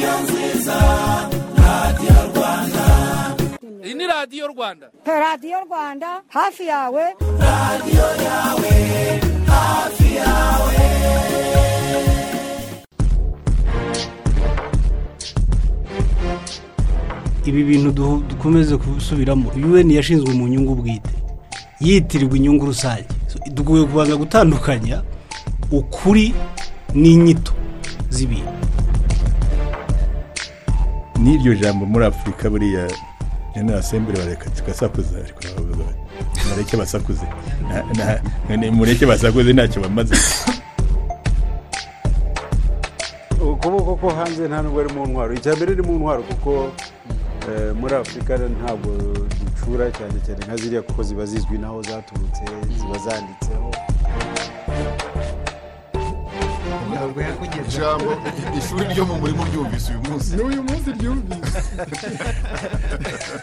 radiyo nziza radiyo rwanda. Iyi ni radiyo rwanda. Radiyo rwanda hafi yawe. Radiyo yawe hafi yawe. Ibi bintu du- dukomeze gusubiramo un yashinzwe mu nyungu bwite. Yitirirwa inyungu rusange. So, dukwiye kubanza gutandukanya ukuri n'inyito z'ibintu. N'iryo jambo muri afurika buriya general assembly bareka tugasakuza ariko baravuga bati, mureke basakuze. Mureke basakuze ntacyo bamaze. Ukuboko ko hanze nta nubwo ari mu ntwaro. Icya mbere ni mu ntwaro kuko eh, muri afurika ntabwo ducura cyane cyane nka ziriya kuko ziba zizwi n'aho zaturutse ziba zanditseho. Ijambo ishuri ryo mu murimo ryumvise uyu munsi. N'uyu munsi ryumvise.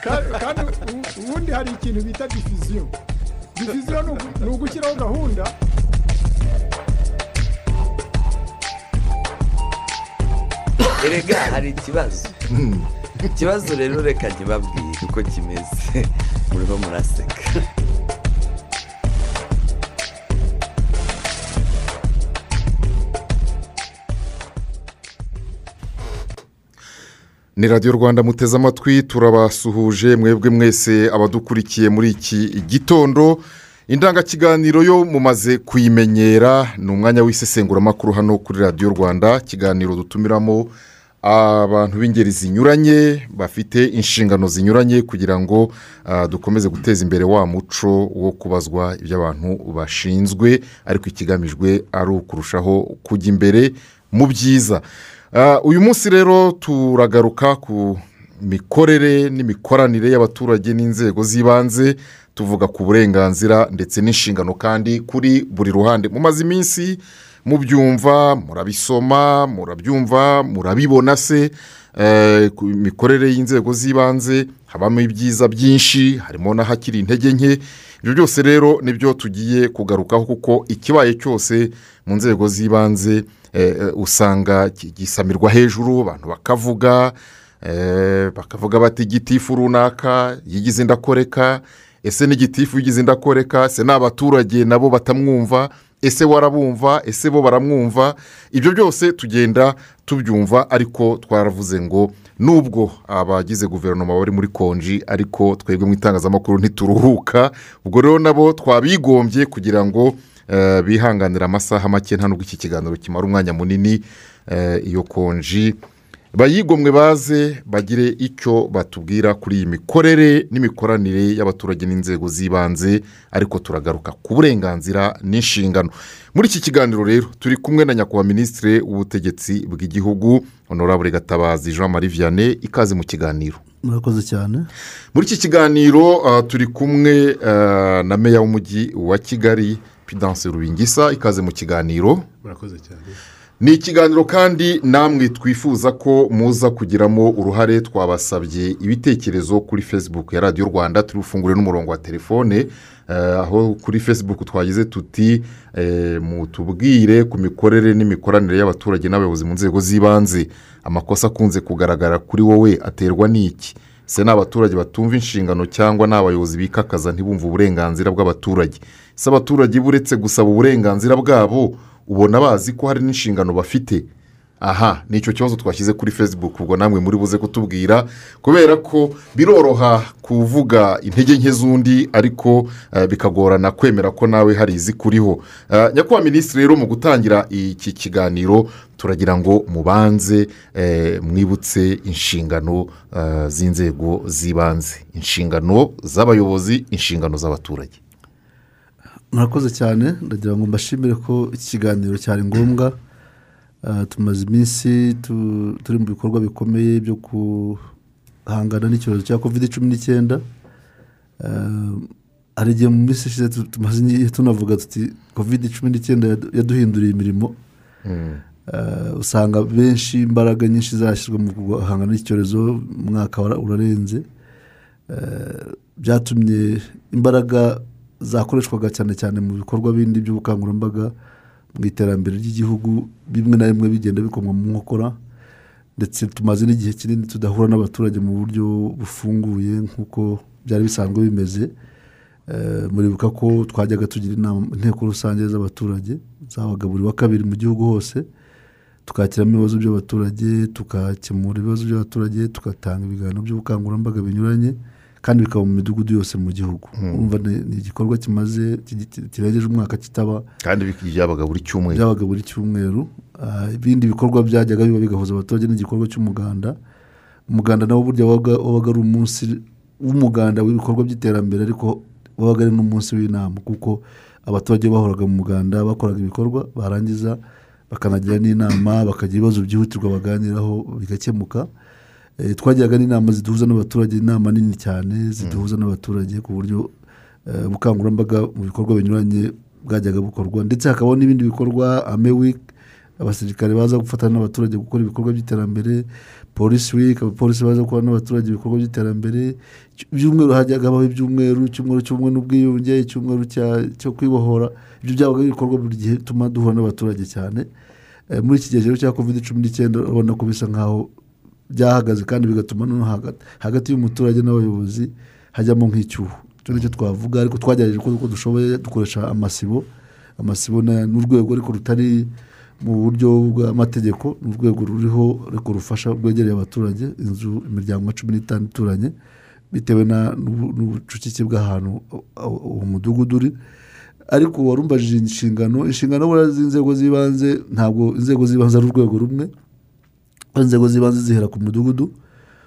Ka- kandi ubundi hari ikintu bita difiziyo difiziyo ni ugu- ni ugushyiraho gahunda. Erega hari ikibazo. Ikibazo rero reka ntibabwire uko kimeze. Murimo muraseka. Ni radiyo rwanda muteze amatwi turabasuhuje mwebwe mwese abadukurikiye muri iki gitondo. Indangakiganiro yo mumaze kuyimenyera ni umwanya w'isesenguramakuru hano kuri radiyo rwanda. Ikiganiro dutumiramo abantu b'ingeri zinyuranye bafite inshingano zinyuranye kugira ngo ah, dukomeze guteza imbere wa muco wo kubazwa ibyo abantu bashinzwe ariko ikigamijwe ari ukurushaho kujya imbere mu byiza. Uyu munsi rero turagaruka ku mikorere n'imikoranire y'abaturage n'inzego z'ibanze tuvuga ku burenganzira ndetse n'inshingano kandi kuri buri ruhande. Mumaze iminsi mubyumva murabisoma murabyumva murabibona se. Eh, ku mikorere y'inzego z'ibanze habamo ibyiza byinshi harimo n'ahakiri intege nke. Ibyo byose rero ni byo tugiye kugarukaho kuko ikibaye cyose mu nzego z'ibanze usanga ki- gisamirwa hejuru abantu bakavuga eh, bakavuga bati gitifu runaka yigize indakoreka ese n'igitifu yigize indakoreka ese ni abaturage nabo batamwumva? Ese warabumva ese bo baramwumva ibyo byose tugenda tubyumva ariko twaravuze ngo nubwo abagize guverinoma bari muri konji ariko twebwe mu itangazamakuru ntituruhuka ubwo rero nabo twabigombye kugira ngo eh, bihanganire amasaha make nta nubwo iki kiganiro kimara umwanya munini eh, iyo konji bayigomwe baze bagire icyo batubwira kuri iyi mikorere n'imikoranire y'abaturage n'inzego z'ibanze ariko turagaruka ku burenganzira n'inshingano. Muri iki kiganiro rero turi kumwe na nyakubahwa minisitiri w'ubutegetsi bw'igihugu honorable gatabazi jean marie vianney ikaze mu kiganiro. Murakoze cyane. Muri iki kiganiro ah, turi kumwe ah, na meya w'umujyi wa kigali pidanse rubingisa ikaze mu kiganiro. Murakoze cyane. Ni ikiganiro kandi namwe twifuza ko muza kugiramo uruhare twabasabye ibitekerezo kuri facebook ya radiyo rwanda turi bufungure n'umurongo wa telefone eh, aho kuri facebook twagize tuti eh, mutubwire ku mikorere n'imikoranire y'abaturage n'abayobozi mu nzego z'ibanze. Amakosa akunze kugaragara kuri wowe aterwa n'iki? Se ni abaturage batumva inshingano cyangwa ni abayobozi bikakaza ntibumve uburenganzira bw'abaturage? Se abaturage buretse gusaba uburenganzira bwabo? Ubona bazi ko hari n'inshingano bafite. Aha ni icyo kibazo twashyize kuri facebook ubwo namwe muri buze kutubwira kubera ko biroroha kuvuga intege nke z'undi ariko eh, bikagorana kwemera ko nawe hari izikuriho Eh, nyakubahwa minisitiri rero mu gutangira iki kiganiro turagira ngo mubanze eh, mwibutse inshingano z'inzego z'ibanze. Inshingano z'abayobozi inshingano z'abaturage. Murakoze cyane. Ndagira ngo mbashimire ko iki kiganiro cyari ngombwa. Ah, tumaze iminsi tu- turi mu bikorwa bikomeye byo guhangana n'icyorezo cya covid cumi n'icyenda. Ah, hari igihe mu minsi ishize tu- tumaze igihe tunavuga tuti covid cumi n'icyenda yadu- yaduhinduriye imirimo. Ah, usanga benshi imbaraga nyinshi zashyizwe mu guhangana n'icyorezo umwaka wara- urarenze. Byatumye imbaraga zakoreshwaga cyane cyane mu bikorwa bindi by'ubukangurambaga mu iterambere ry'igihugu bimwe na bimwe bigenda bikomwa mu nkokora ndetse tumaze n'igihe kinini tudahura n'abaturage mu buryo bufunguye nk'uko byari bisanzwe bimeze. Eh, muribuka ko twajyaga tugira inama inteko rusange z'abaturage zabaga buri wa kabiri mu gihugu hose. Tukakiramo ibibazo by'abaturage tukakemura ibibazo by'abaturage tugatanga ibiganiro by'ubukangurambaga binyuranye. Kandi bikaba mu midugudu yose mu gihugu. Urumva ni igikorwa kimaze ki- kirengeje umwaka kitaba. Kandi byabaga buri cyumweru. Byabaga buri cyumweru. Ah, ibindi bikorwa byajyaga biba bigahuza abaturage n'igikorwa cy'umuganda. Umuganda nawo burya wabaga ari umunsi w'umuganda w'ibikorwa by'iterambere ariko wabaga ari n'umunsi w'inama kuko abaturage bahoraga mu muganda bakoraga ibikorwa barangiza bakanagira n'inama bakagira ibibazo byihutirwa baganiraho bigakemuka. Twagiraga n'inama ziduhuza n'abaturage inama nini cyane ziduhuza n'abaturage ku buryo eh, ubukangurambaga mu bikorwa binyuranye bwajyaga bukorwa. Ndetse hakabaho n'ibindi bikorwa ame week abasirikare baza gufatanya n'abaturage gukora ibikorwa by'iterambere polisi week abapolisi baza gukora n'abaturage ibikorwa by'iterambere. Ibyumweru hajyaga habaho ibyumweru icyumweru cy'ubumwe n'ubwiyunge icyumweru cyo kwibohora. Ibyo byabaga ibikorwa buri gihe bituma duhura n'abaturage cyane. Eh, muri iki gihe cya covid cumi n'icyenda urabona ko bisa nkaho byahagaze kandi bigatuma hagati, y'umuturage n'abayobozi hajyamo nk'icyuho. Icyo ni cyo twavuga ariko twagerageje uko dushoboye dukoresha amasibo amasibo na- n'urwego ariko rutari mu buryo bw'amategeko ni urwego ruriho ariko rufasha rwegereye abaturage inzu imiryango cumi n'itanu ituranye bitewe n'ubucucike bw'ahantu uwo mudugudu uri. Ariko warumbajije inshingano inshingano z'inzego z'ibanze ntabwo inzego z'ibanze ari urwego rumwe. Inzego z'ibanze zihera ku mudugudu.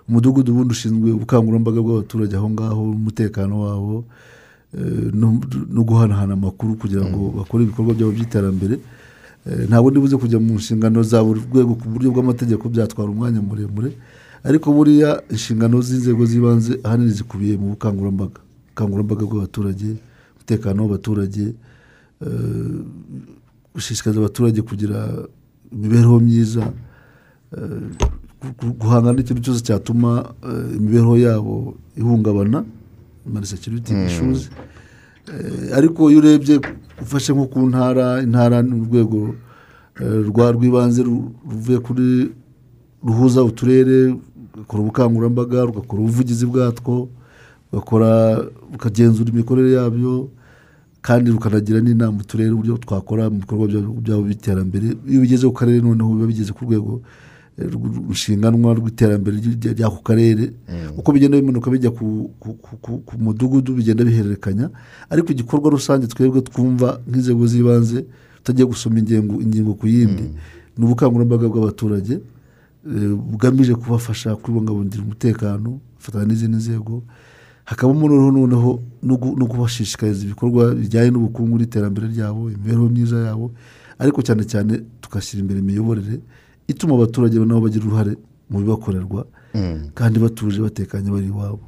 Umudugudu ubundi ushinzwe ubukangurambaga bw'abaturage aho ngaho umutekano wabo eh, no- guhanahana amakuru kugira ngo bakore ibikorwa byabo by'iterambere. Eh, ntabwo ndibuze kujya mu nshingano za buri rwego ku buryo bw'amategeko byatwara umwanya muremure. Ariko buriya inshingano z'inzego z'ibanze ahanini zikubiye mu bukangurambaga. Ubukangurambaga bw'abaturage umutekano w'abaturage eh, gushishikariza abaturage kugira imibereho myiza guhangana n'ikintu cyose cyatuma eh, imibereho yabo ihungabana security issues Eh, ariko iyo urebye ufashe nko ku ntara intara ni urwego eh, rwa rw'ibanze ru- ruvuye kuri ruhuza uturere rugakora ubukangurambaga rugakora ubuvugizi bwatwo rugakora rukagenzura imikorere yabyo kandi rukanagira n'inama uturere uburyo twakora mu bikorwa byabo by'iterambere. Iyo bigeze ku karere noneho biba bigeze ku rwego rw- rushinganwa rw'iterambere ry- ry'ako karere. Uko bigenda bimanuka bijya ku, mudugudu bigenda bihererekanya ariko igikorwa rusange twebwe twumva nk'inzego z'ibanze tutagiye gusoma ingingo ku yindi. Ni ubukangurambaga bw'abaturage eh, bugamije kubafasha kubungabungira umutekano bafatanya n'izindi nzego. Hakabamo noneho noneho no kubashishikariza ibikorwa bijyanye n'ubukungu n'iterambere ryabo imibereho myiza yabo. Ariko cyane cyane tugashyira imbere imiyoborere ituma abaturage nabo bagira uruhare mu bibakorerwa kandi batuje batekanye bari iwabo.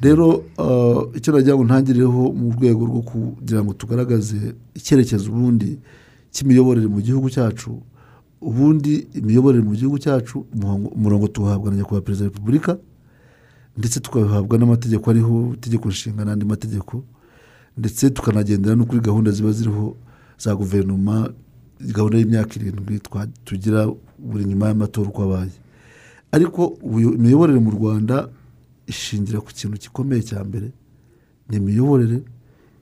Rero ah, icyo nagira ngo ntangirireho mu rwego rwo kugira ngo tugaragaze icyerekezo ubundi cy'imiyoborere mu gihugu cyacu ubundi imiyoborere mu gihugu cyacu umurongo tuwuhabwa na nyakubahwa perezida wa repubulika ndetse tukabihabwa n'amategeko ariho itegeko nshinga n'andi mategeko ndetse tukanagendera no kuri gahunda ziba ziriho za guverinoma gahunda y'imyaka irindwi tugira buri nyuma y'amatora uko abaye. Ariko ubu- imiyoborere mu rwanda ishingira ku kintu gikomeye cya mbere ni imiyoborere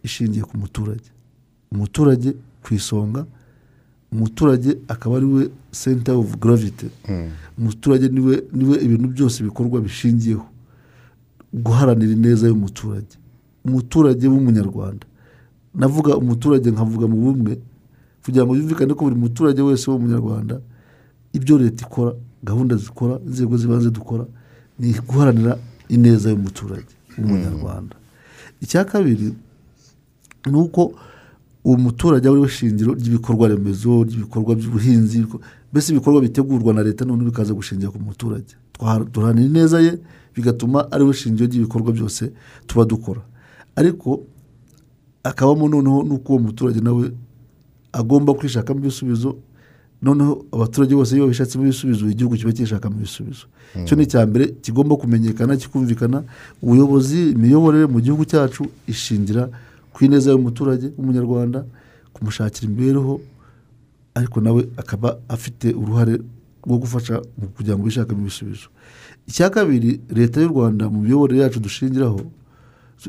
ishingiye ku muturage. Umuturage ku isonga umuturage akaba ari we center of gravity. Umuturage ni we ni we ibintu byose bikorwa bishingiyeho. Guharanira ineza y'umuturage. Umuturage w'umunyarwanda. Navuga umuturage nkavuga mu bumwe kugira ngo yumvikane ko buri muturage wese w'umunyarwanda ibyo leta ikora gahunda zikora inzego z'ibanze dukora ni guharanira ineza y'umuturage w'umunyarwanda. Icya kabiri ni uko uwo muturage ari we shingiro ry'ibikorwa remezo ry'ibikorwa by'ubuhinzi mbese ibikorwa bitegurwa na leta noneho bikaza gushingira ku muturage. Duharanira ineza ye bigatuma ari we shingiro ry'ibikorwa byose tuba dukora. Ariko akabamo noneho n'uko uwo muturage nawe agomba kwishakamo ibisubizo noneho abaturage bose iyo babishatsemo ibisubizo igihugu kiba cyishakamo ibisubizo icyo ni icya mbere kigomba kumenyekana kikumvikana ubuyobozi imiyoborere mu gihugu cyacu ishingira ku ineza y'umuturage w'umunyarwanda kumushakira imibereho ariko nawe akaba afite uruhare bwo gufasha mu kugira ngo bishakemo ibisubizo icya kabiri leta y'u rwanda mu miyoborere yacu dushingiraho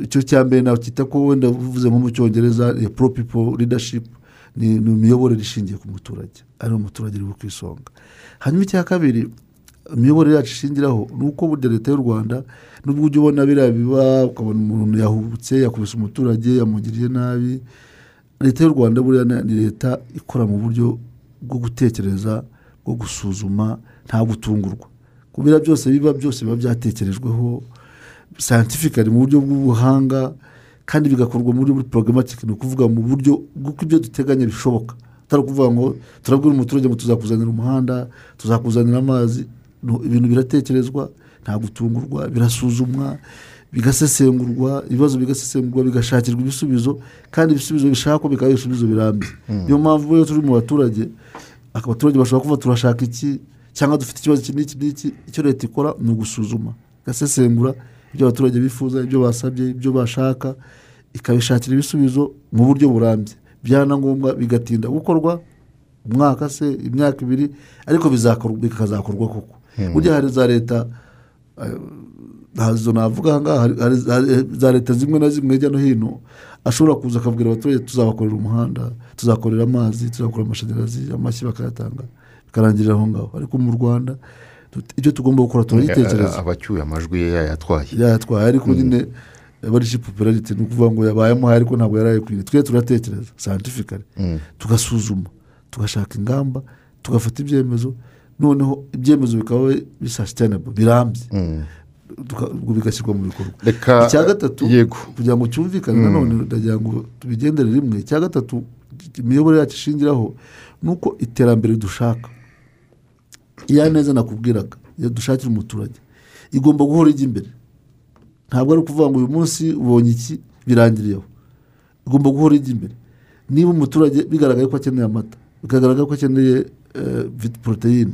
icyo cya mbere nawe kita ko wenda uvuze nko mu cyongereza people leadership. Ni imiyoborere ishingiye ku muturage. Ari umuturage uri ku isonga hanyuma icya kabiri imiyoborere yacu ishingiraho ni uko burya leta y'u rwanda nubwo ujya ubona biriya biba ukabona umuntu yahubutse yakubise umuturage yamugiriye nabi leta y'u rwanda buriya ni leta ikora mu buryo bwo gutekereza bwo gusuzuma nta gutungurwa. Kubera byose biba byose biba byatekerejweho scientifically mu buryo bw'ubuhanga kandi bigakorwa muri buri programmatic ni ukuvuga mu buryo bw'uko ibyo duteganya bishoboka. Atari ukuvuga ngo turabwira umuturage ngo tuzakuzanira umuhanda tuzakuzanira amazi. Ibintu biratekerezwa nta gutungurwa birasuzumwa bigasesengurwa ibibazo bigasesengurwa bigashakirwa ibisubizo kandi ibisubizo bishakwa bikaba ibisubizo birambye niyo mpamvu iyo turi mu baturage abaturage bashobora kuba turashaka iki? Cyangwa dufite ikibazo iki n'iki n'iki? Icyo leta ikora ni ugusuzuma igasesengura ibyo abaturage bifuza ibyo basabye ibyo bashaka. Ikabishakira ibisubizo mu buryo burambye. Byana ngombwa bigatinda gukorwa umwaka se imyaka ibiri ariko bizakorwa bikazakorwa koko. Burya hari za leta eh, ntazo navuga aha ngaha hari- za- leta zimwe na zimwe hirya no hino ashobora kuza akabwira abaturage tuzabakorera umuhanda tuzakorera amazi tuzakorera amashanyarazi amashyi bakayatanga bikarangirira aho ngaho. Ariko mu rwanda ibyo tugomba gukora turagitekereza abacyuye amajwi ye yayatwaye. Yatwaye ariko nyine abarishyi popularity ni ukuvuga ngo yabayemuhaye ariko ntabwo yari ayikwiye twe turatekereza scientifically. Tugasuzuma tugashaka ingamba tugafata ibyemezo. Noneho ibyemezo bikaba bisa sustainable birambye ubwo bigashyirwa mu bikorwa. Icya gatatu yego. kugira ngo cyumvikane nanone ndagira ngo tubigendere rimwe. Icya gatatu imiyoborere yacu ishingiraho ni uko iterambere dushaka. Iya neza nakubwiraga iyo dushakira umuturage. Igomba guhora ijya imbere. Ntabwo ari ukuvuga ngo uyu munsi ubonye iki? Birangiriyeho igomba guhora ijya imbere. Niba umuturage bigaragaye ko akeneye amata bikagaragara ko akeneye eh, poroteyine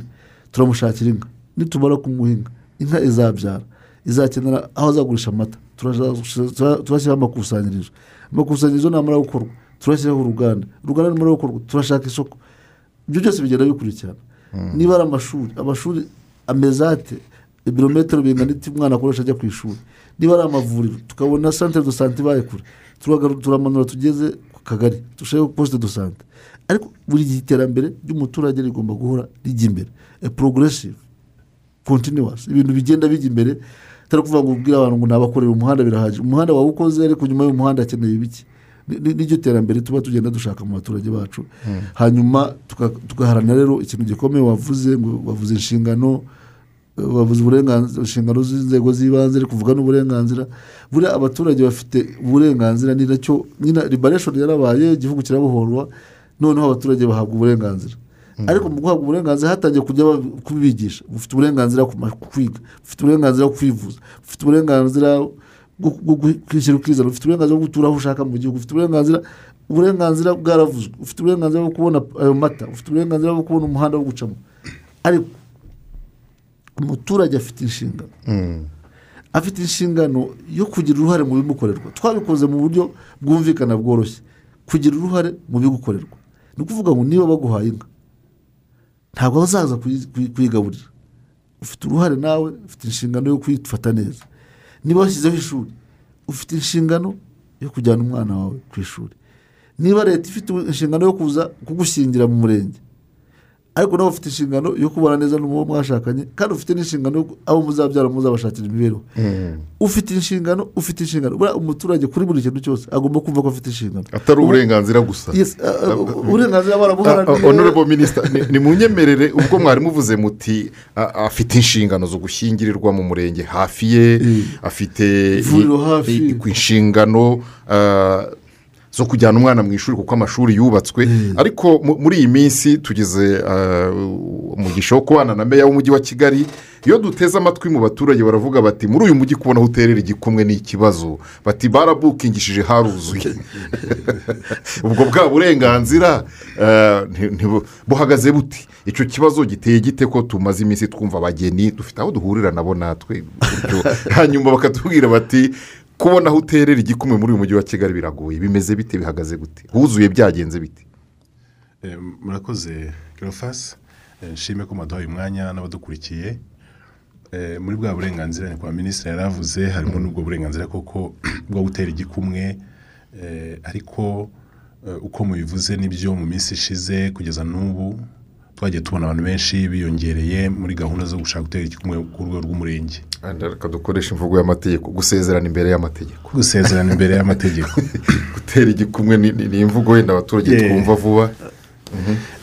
turamushakira inka. Nitumara kumuha inka inka izabyara izakenera aho azagurisha amata. Turashyiraho amakusanyirizo. Amakusanyirizo namara gukorwa turashyiraho uruganda. Uruganda namara gukorwa turashaka isoko. Ibyo byose bigenda bikurikirana. Niba ari amashuri amashuri amezate ibirometero bingana iki umwana akoresha ajya ku ishuri. Niba ari amavuriro tukabona santere do sante ibaye kure. Turamanura tugeze ku kagari dushyiraho posite do sante ariko buri gihe iterambere ry'umuturage rigomba guhora rijya imbere. A progressive continuous. Ibintu bigenda bijya imbere atari kuvuga ngo ubwire abantu ngo nabakorera umuhanda birahagije umuhanda wawukoze ariko nyuma y'umuhanda akeneye ibiki? Ni- ni- niryo terambere tuba tugenda dushaka mu baturage bacu. Hanyuma tuka- tugaharanira rero ikintu gikomeye wavuze ngo wavuze inshingano wavuze uburenganzira inshingano z'inzego z'ibanze ariko uvuga n'uburenganzira. Buriya abaturage bafite uburenganzira ni na cyo nyine liberation yarabaye igihugu kirabohorwa noneho abaturage bahabwa uburenganzira. Ariko mu guhabwa uburenganzira hatangiye kujya kubibigisha ufite uburenganzira ku ku kwiga ufite uburenganzira bwo kwivuza ufite uburenganzira bwo kwishyira ukizana ufite uburenganzira bwo gutura aho ushaka mu gihugu ufite uburenganzira uburenganzira bwaravuzwe ufite uburenganzira bwo kubona ayo mata ufite uburenganzira bwo kubona umuhanda wo gucamo. Ariko umuturage afite inshingano afite inshingano yo kugira uruhare mu bimukorerwa. Twabikoze mu buryo bwumvikana bworoshye. Kugira uruhare mu bigukorerwa. Ni ukuvuga ngo niba baguhaye inka ntabwo bazaza kuyi- kuyi- kuyigaburira. Ufite uruhare nawe ufite inshingano yo kuyifata neza. Niba washyizeho ishuri ufite inshingano yo kujyana umwana wawe ku ishuri. Niba leta ifite inshingano yo kuza kugushyingira mu murenge ariko nawe ufite inshingano yo kubana neza n'uwo mwashakanye kandi ufite n'inshingano abo muzabyara muzabashakira imibereho. Ufite inshingano ufite inshingano. Buriya umuturage kuri buri kintu cyose agomba kumva ko afite inshingano. Atari uburenganzira gusa. Uh, uh, uburenganzira barabuharaniye honorable minister ni- ni munyemerere ubwo mwari muvuze muti afite inshingano zo gushyingirirwa mu murenge hafi ye afite hafi. i- ku inshingano ah, zo kujyana umwana mu ishuri kuko amashuri yubatswe. Ariko mu- muri iyi minsi tugeze ah, umugisha wo kubana na meya w'umujyi wa kigali. Iyo duteze amatwi mu baturage baravuga bati muri uyu mujyi kubona aho uterera igikumwe ni ikibazo. Bati barabukingishije haruzuye. Ubwo bwa burenganzira ntibu- buhagaze buti. Icyo kibazo giteye gite ko tumaze iminsi twumva abageni dufite aho duhurira nabo natwe? Hanyuma bakatubwira bati kubona aho uterera igikumwe muri uyu mujyi wa kigali biragoye. Bimeze bite? Bihagaze gute? Huzuye byagenze bite? Eh, murakoze girofasi Eh, nshime ko mwaduhaye umwanya n'abadukurikiye. Eh, muri bwa burenganzira nyakubahwa minisitiri yari avuze harimo n'ubwo burenganzira koko bwo gutera igikumwe ariko uko mubivuze ni byo mu minsi ishize kugeza n'ubu twagiye tubona abantu benshi biyongereye muri gahunda zo gushaka gutera igikumwe ku rwego rw'umurenge. Reka dukoreshe imvugo y'amategeko. Gusezerana imbere y'amategeko. Gusezerana imbere y'amategeko. Gutera igikumwe ni imvugo wenda abaturage twumva vuba.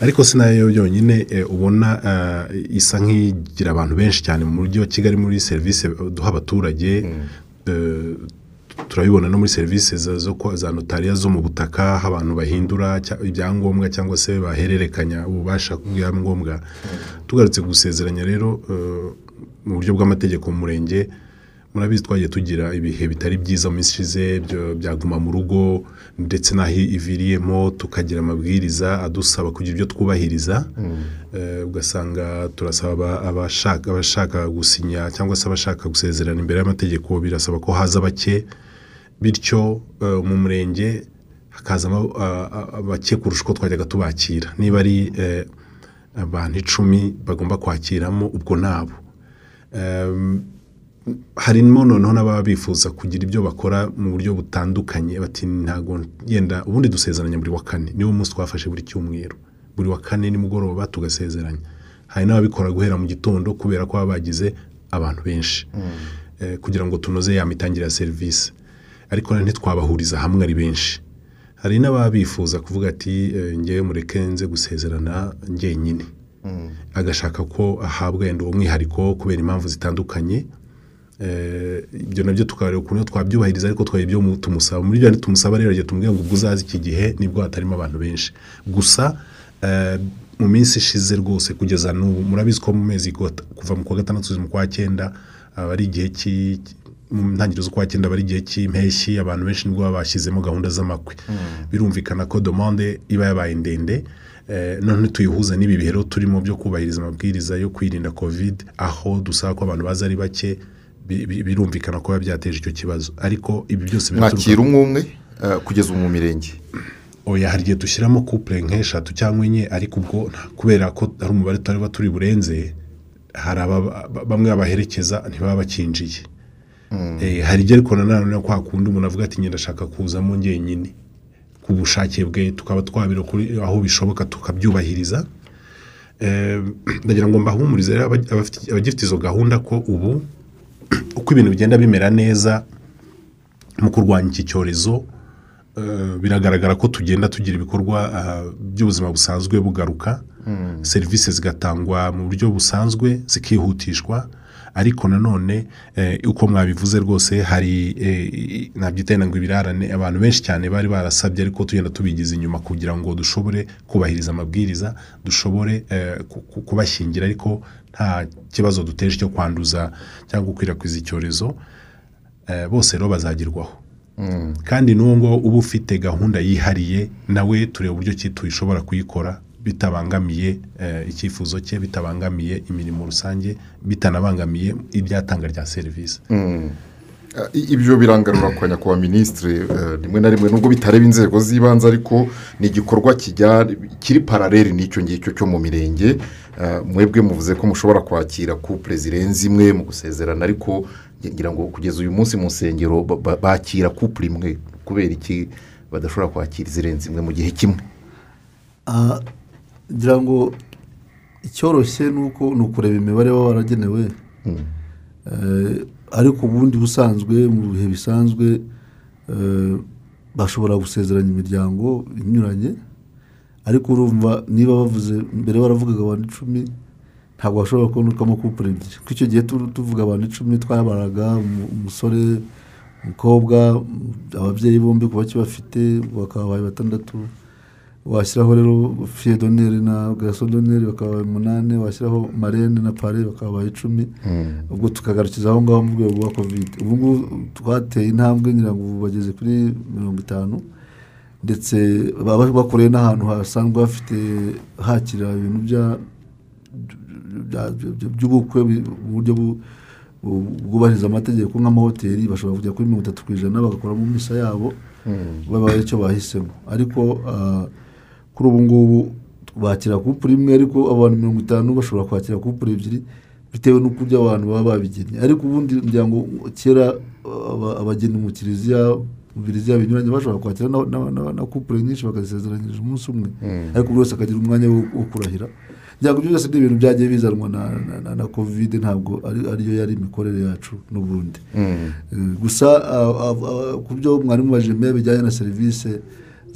Ariko si na yo yonyine eh, ubona eh, isa nk'igira abantu benshi cyane mu mujyi wa kigali muri serivisi duha abaturage. Eh, turabibona no muri serivisi za- notariya zo mu butaka aho abantu bahindura ibyangombwa cyangwa se bahererekanya ububasha bw'ibyangombwa. Tugarutse gusezeranya rero mu buryo bw'amategeko mu murenge murabizi twagiye tugira ibihe bitari byiza mu minsi ishize byaguma mu rugo ndetse n'aho iviriyemo tukagira amabwiriza adusaba kugira ibyo twubahiriza. Eh, ugasanga turasaba abashaka gusinya cyangwa se abashaka gusezerana imbere y'amategeko birasaba ko haza bake bityo eh, mu murenge hakazamo bake kurusha uko twajyaga tubakira. Niba ari eh, abantu icumi bagomba kwakiramo ubwo nabo. Harimo noneho n'ababa bifuza kugira ibyo bakora mu buryo butandukanye bati ntabwo yenda ubundi dusezeranya buri wa kane. Niwo munsi twafashe buri cyumweru. Buri wa kane nimugoroba tugasezeranya. Hari n'ababikora guhera mu gitondo kubera ko baba bagize abantu benshi Eh, kugira ngo tunoze ya mitangire ya serivisi. Ariko ntitwabahuriza hamwe ari benshi. Hari n'ababa bifuza kuvuga ati eh, ngewe mureke nze gusezerana njyenyine agashaka ko ahabwa wenda uwo mwihariko kubera impamvu zitandukanye. Eh, ibyo na byo tukareba ukuntu twabyubahiriza ariko twari ibyo mu- tumusaba. Muri byo tumusaba rero tumubwira ngo ubwo uzaze iki gihe ni bwo hatarimo abantu benshi. Gusa eh, mu minsi ishize rwose kugeza n'ubu murabizi ko mu mezi kuva mu kwa gatandatu mu kwa cyenda aba ari igihe cy'i- mu ntangiriro z'ukwa cyenda aba ari igihe cy'impeshyi abantu benshi ni bwo bashyizemo gahunda z'amakwe. Birumvikana ko demande iba yabaye ndende. None tuyihuza n'ibi bihe turimo byo kubahiriza amabwiriza yo kwirinda covid aho dusaba ko abantu baza ari bake bi- bi- birumvikana ko biba byateje icyo kibazo. Ariko ibi byose mwakira umwe umwe eh, kugeza mu mirenge. Oya hari igihe dushyiramo couple nk'eshatu cyangwa enye ariko ubwo kubera ko hari umubare tutari turi burenze hari bamwe babaherekeza ntibaba bakinjiye. Eh, hari igihe ariko nanone kwa kundi umuntu avuga ati ngenda ashaka kuzamo njyenyine. Ku bushake bwe tukaba twabira kuri aho bishoboka tukabyubahiriza. Ndagira ngo mbahumurize abagifite izo gahunda ko ubu uko ibintu bigenda bimera neza mu kurwanya iki cyorezo eh, biragaragara ko tugenda tugira ibikorwa ah, by'ubuzima busanzwe bugaruka. Serivisi zigatangwa mu buryo busanzwe zikihutishwa. Ariko nanone eh, uko mwabivuze rwose hari eh, nabyita ngo ibirarane abantu benshi cyane bari barasabye ariko tugenda tubigize inyuma kugira ngo dushobore kubahiriza amabwiriza dushobore eh, ku- ku- kubashyingira ariko nta kibazo duteje cyo kwanduza cyangwa gukwirakwiza icyorezo bose rero bazagerwaho kandi n'uwo ngo uba ufite gahunda yihariye nawe tureba uburyo ki tuyishobora kuyikora bitabangamiye eh, icyifuzo cye bitabangamiye imirimo rusange bitanabangamiye ibyatanga rya serivisi Mm. Ah, i- ibyo birangarura kwa nyakubahwa minisitiri eh, rimwe na rimwe nubwo bitareba inzego z'ibanze ariko ni igikorwa kijya kiri paraleli n'icyo ngicyo cyo mu mirenge. Ah, mwebwe muvuze ko mushobora kwakira kupure zirenze imwe mu gusezerana ariko ngira ngo kugeza uyu munsi mu nsengero ba- ba- bakira kupure imwe kubera iki badashobora kwakira izirenze imwe mu gihe kimwe? Ah, ngira ngo icyoroshye ni uko ni ukureba imibare baba waragenewe Eh, ariko ubundi busanzwe mu bihe bisanzwe eh, bashobora gusezeranya imiryango inyuranye ariko urumva niba bavuze mbere baravugaga abantu icumi ntabwo bashobora kubonekamo kupure ebyiri. Kuko icyo gihe tu- tuvuga abantu icumi twabaraga umu- umusore umukobwa ababyeyi bombi ku bake bafite bakabaye batandatu washyiraho rero fiye doneri na gaso doneri bakaba umunani washyiraho marene na pare bakaba icumi. Ubwo tukagarukiza aho ngaho mu rwego rwa kovide ubu ngubu twateye intambwe ngira ngo ubu bageze kuri mirongo itanu ndetse baba bakoreye n'ahantu hasanzwe hafite hakira ibintu by'ubukwe mu buryo bu- bu- bwubahiriza amategeko nk'amahoteli bashobora kujya kuri mirongo itatu ku ijana bagakoramo misa yabo. Baba icyo bahisemo. Ariko ah, kuri ubu ngubu bakira kupure imwe ariko abantu mirongo itanu bashobora kwakira kupure ebyiri bitewe n'ukuryo abantu baba babigennye ariko ubundi ngo kera aba- abageni mu kiliziya mu biriziya binyuranye bashobora kwakira na- kupure nyinshi bakazisezeranyiriza umunsi umwe Mm. ariko buri wese akagira umwanya wo kurahira ngo ibyo byose ni ibintu byagiye bizanwa na, covid ntabwo ari, ariyo yari imikorere yacu n'ubundi Mm. Eh, gusa ku byo mwarimu bajemeye bijyanye na serivisi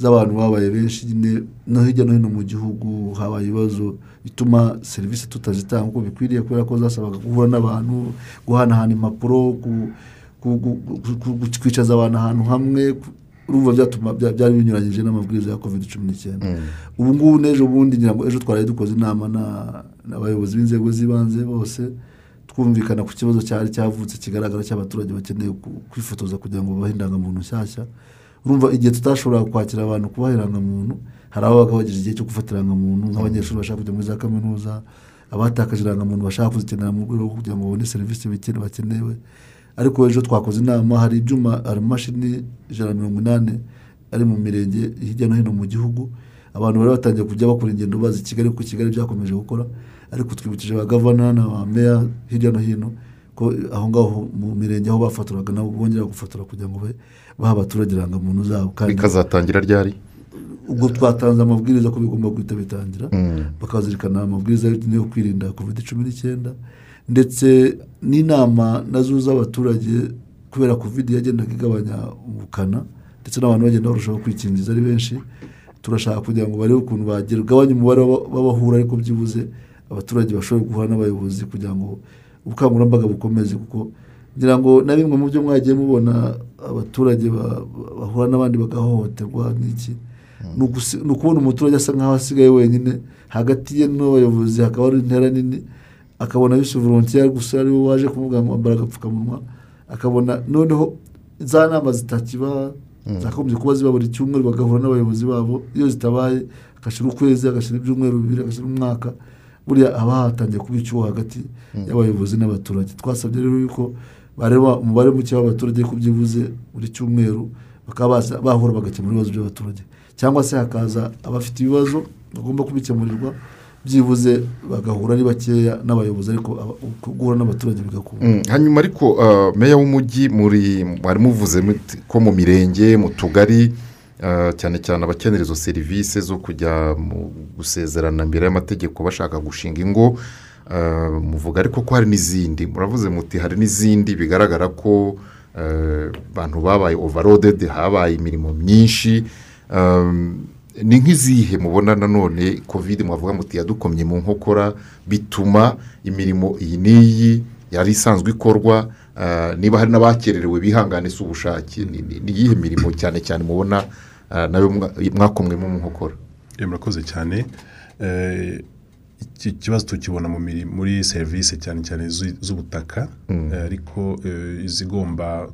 z'abantu babaye benshi nyine no hirya no hino mu gihugu habaye ibibazo bituma serivisi tutazitanga uko bikwiriye kubera ko zasabaga guhura n'abantu guhanahana impapuro kwicaza abantu ahantu hamwe urumva byatuma bya- byari binyuranyije n'amabwiriza ya covid cumi n'icyenda. Ubu ngubu n'ejo bundi ngira ngo ejo twari dukoze inama na- n'abayobozi b'inzego z'ibanze bose twumvikana ku kibazo cyari cyavutse kigaragara cy'abaturage bakeneye kwifotoza kugira ngo babahe indangamuntu nshyashya. Urumva igihe tutashoboraga kwakira abantu kubaha irangamuntu hari ababaga bagize igihe cyo gufata irangamuntu nk'abanyeshuri bashaka kujya muri za kaminuza abatakaje irangamuntu bashaka kuzikenera mu rwego rwo kugira ngo babone serivisi bakenewe. Ariko ejo twakoze inama hari ibyuma hari amamashini ijana na mirongo inani ari mu mirenge hirya no hino mu gihugu. Abantu bari batangiye kujya bakora ingendo baza i kigali kuko kigali byakomeje gukora. Ariko twibukije ba gavana na ba meya hirya no hino ko aho ngaho mu mirenge aho bafaturaga nabo bongera gufatura kugira ngo bahe- abaturage irangamuntu zabo kandi bikazatangira ryari ubwo twatanze amabwiriza ko bigomba guhita bitangira Mm. bakazirikana amabwiriza yo kwirinda covid cumi n'icyenda ndetse n'inama na zo z'abaturage kubera covid yagendaga igabanya ubukana ndetse n'abantu bagenda barushaho kwikingiza ari benshi turashaka kugira ngo barebe ukuntu bagabanya umubare w'aba- w'abahura ariko byibuze abaturage bashobore guhura n'abayobozi kugira ngo ubukangurambaga bukomeze kuko ngira ngo na bimwe mu byo mwagiye mubona abaturage ba- ba- bahura n'abandi bagahohoterwa ni ugusi- ni ukubona umuturage asa nk'aho asigaye wenyine hagati ye n'abayobozi hakaba hari intera nini akabona bise volontiya gusa ari we waje kumubwira ngo wambara agapfukamunwa akabona noneho za nama zitakiba zakagombye kuba ziba buri cyumweru bagahura n'abayobozi babo iyo zitabaye agashyira ukwezi agashyira ibyumweru bibiri agashyira umwaka buriya haba hatangiye kuba icyuho hagati y'abayobozi n'abaturage. Twasabye rero yuko bareba umubare muke w'abaturage ko byibuze buri cyumweru bakaba bahura bagakemura ibibazo by'abaturage. Cyangwa se hakaza abafite ibibazo bagomba kubikemurirwa byibuze bagahura ari bakeya n'abayobozi ariko guhura n'abaturage bigakunda Mm, hanyuma ariko uh, meya w'umujyi muri mwari muvuze ko mu mirenge mu tugari cyane cyane abakenera izo serivisi zo kujya mu gusezerana imbere y'amategeko bashaka gushinga ingo uh, muvuga ariko ko hari n'izindi. Muravuze muti hari n'izindi bigaragara ko uh, abantu babaye overloaded habaye imirimo myinshi. Ni nk'izihe mubona nanone kovide mwavuga muti yadukomye mu nkokora bituma imirimo iyi n'iyi yari isanzwe ikorwa? Niba hari n'abakererewe bihangane si ubushake ni iyihe mirimo cyane cyane mubona na yo mwa- mwakomwemo mu nkokora Eh, murakoze cyane. Eh, iki kibazo tukibona muri serivisi cyane cyane z'u- z'ubutaka. Mm. Eh, ariko eh, izigomba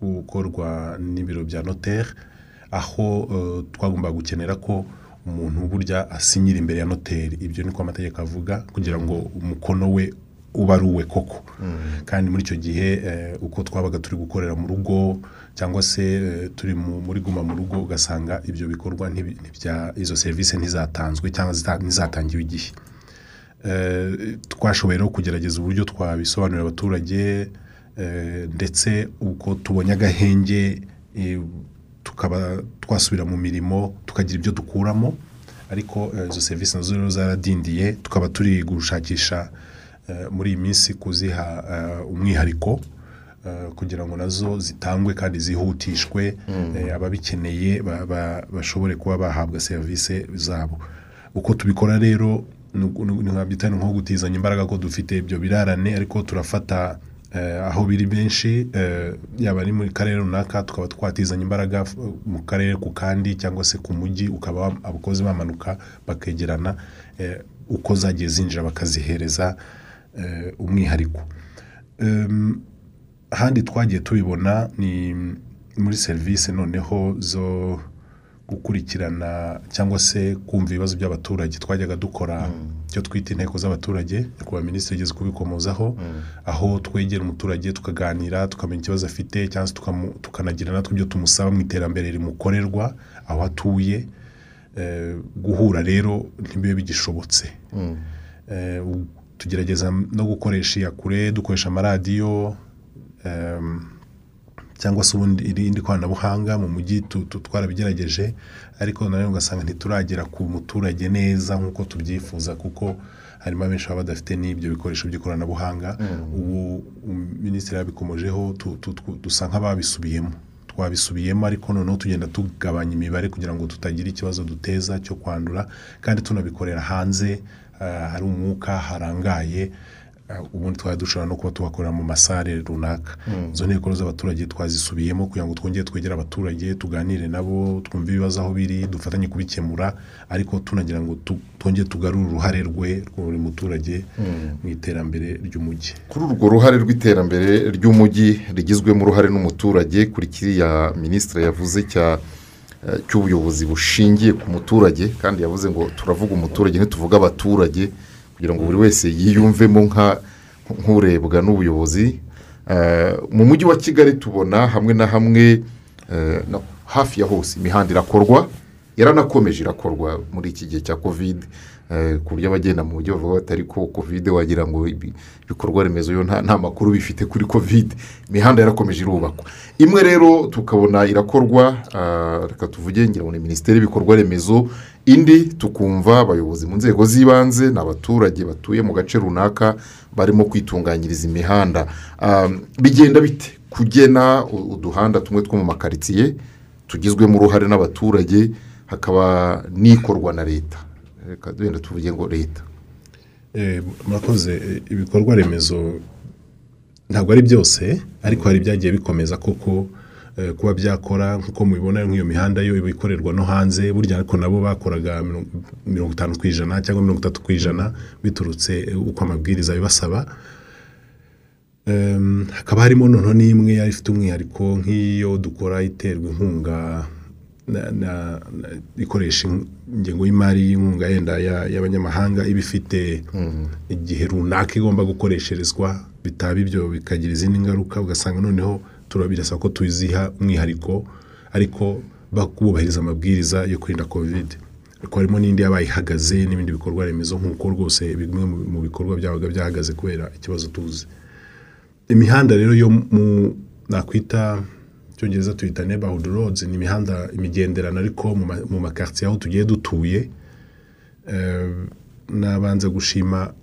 gu- gukorwa n'ibiro bya notere aho eh, twagombaga gukenera ko umuntu burya asinyira imbere ya noteri ibyo niko amategeko avuga kugira ngo umukono we uba ari uwe koko kandi muri icyo gihe eh, uko twabaga turi gukorera mu rugo cyangwa se eh, turi mu- muri guma mu rugo ugasanga ibyo bikorwa izo serivisi ntizatanzwe cyangwa ntizatangiwe igihe. Eh, twashoboye rero kugerageza uburyo twabisobanurira abaturage eh, ndetse uko tubonye agahenge tukaba twasubira mu mirimo tukagira ibyo dukuramo ariko izo serivisi na zo rero zaradindiye tukaba turi gushakisha muri iyi minsi kuziha umwihariko kugira ngo na zo zitangwe kandi zihutishwe Mm. eh, ababikeneye ba- ba- bashobore kuba bahabwa serivisi zabo uko tubikora rero uku- ni nko gutizanya imbaraga ko dufite ibyo birarane ariko turafata eh, aho biri benshi eh, yaba ari mu karere runaka tukaba twatizanya imbaraga mu karere ku kandi cyangwa se ku mujyi ukaba abakozi bamanuka bakegerana eh, uko zagiye zinjira bakazihereza eh, umwihariko ahandi twagiye tubibona ni muri serivisi noneho zo gukurikirana cyangwa se kumva ibibazo by'abaturage. Twajyaga dukora icyo twita inteko z'abaturage nyakubahwa minisitiri yigeze kubikomozaho aho twegera umuturage tukaganira tukamenya ikibazo afite cyangwa se tukanagira natwe ibyo tumusaba mu iterambere rimukorerwa aho atuye Eh, guhura rero ntibibe bigishobotse. Mm. Eh, tugerageza no gukoresha iyakure dukoresha amaradiyo cyangwa se ubundi irindi koranabuhanga mu mujyi twarabigerageje ariko nanone ugasanga ntituragera ku muturage neza nk'uko tubyifuza kuko harimo abenshi baba badafite n'ibyo bikoresho by'ikoranabuhanga. Ubu um, minisitiri yabikomojeho dusa nk'ababisubiyemo. Twabisubiyemo ariko noneho tugenda tugabanya imibare kugira ngo tutagira ikibazo duteza cyo kwandura kandi tunabikorera hanze ah, hari umwuka harangaye ubundi twari dushobora no kuba tubakorera mu masare runaka Mm. izo nteko z'abaturage twazisubiyemo kugira ngo twongere twegere abaturage tuganire nabo twumve ibibazo aho biri dufatanye kubikemura ariko tunagira ngo twongere tugarure uruhare rwe rwa buri muturage Mm. mu iterambere ry'umujyi kuri urwo ruhare rw'iterambere ry'umujyi rigizwemo uruhare n'umuturage kuri kiriya minisitiri yavuze cya eh, cy'ubuyobozi bushingiye ku muturage kandi yavuze ngo turavuga umuturage ntituvuga abaturage kugira ngo buri wese yiyumvemo nk'urebwa n'ubuyobozi. Eh, mu mujyi wa kigali tubona hamwe na hamwe eh, hafi ya hose imihanda irakorwa yaranakomeje irakorwa muri iki gihe cya kovide ku buryo abagenda mu mujyi bavuga bati ariko kovide wagira ngo ibi- ibikorwa remezo yo nta makuru bifite kuri kovide imihanda yarakomeje irubakwa. Imwe rero tukabona irakorwa ah, reka tuvuge ngira ngo ni minisiteri y'ibikorwa remezo. Indi tukumva abayobozi mu nzego z'ibanze ni abaturage batuye mu gace runaka barimo kwitunganyiriza imihanda. Ah, bigenda bite kugena uduhanda tumwe two mu makaritsiye tugizwemo uruhare n'abaturage hakaba n'ikorwa na leta? Reka wenda tuvuge ngo leta Eh, murakoze eh, ibikorwa remezo ntabwo ari byose ariko hari ibyagiye bikomeza koko eh, kuba byakora. Nk'uko mubibona nk'iyo mihanda yo iba ikorerwa no hanze burya ariko nabo bakoraga mirongo- itanu ku ijana cyangwa mirongo itatu ku ijana biturutse eh, uko amabwiriza abibasaba. Em, hakaba harimo noneho n'imwe yari ifite umwihariko nk'iyo dukora iterwa inkunga ikoresha ingengo y'imari y'inkunga yenda ya- y'abanyamahanga iba ifite igihe runaka igomba gukoresherezwa bitaba ibyo bikagira izindi ngaruka ugasanga noneho turabirasa ko tuziha umwihariko ariko bubahiriza amabwiriza yo kwirinda kovide ariko harimo n'indi yabaye ihagaze n'ibindi bikorwa remezo nk'uko rwose bimwe mu bikorwa byabaga byahagaze kubera ikibazo tuzi. Imihanda rero yo mu nakwita icyongereza tuyita neighborhood roads ni imihanda imigenderano ariko mu ma- mu makaritsiye aho tugiye dutuye Eh, nabanza gushima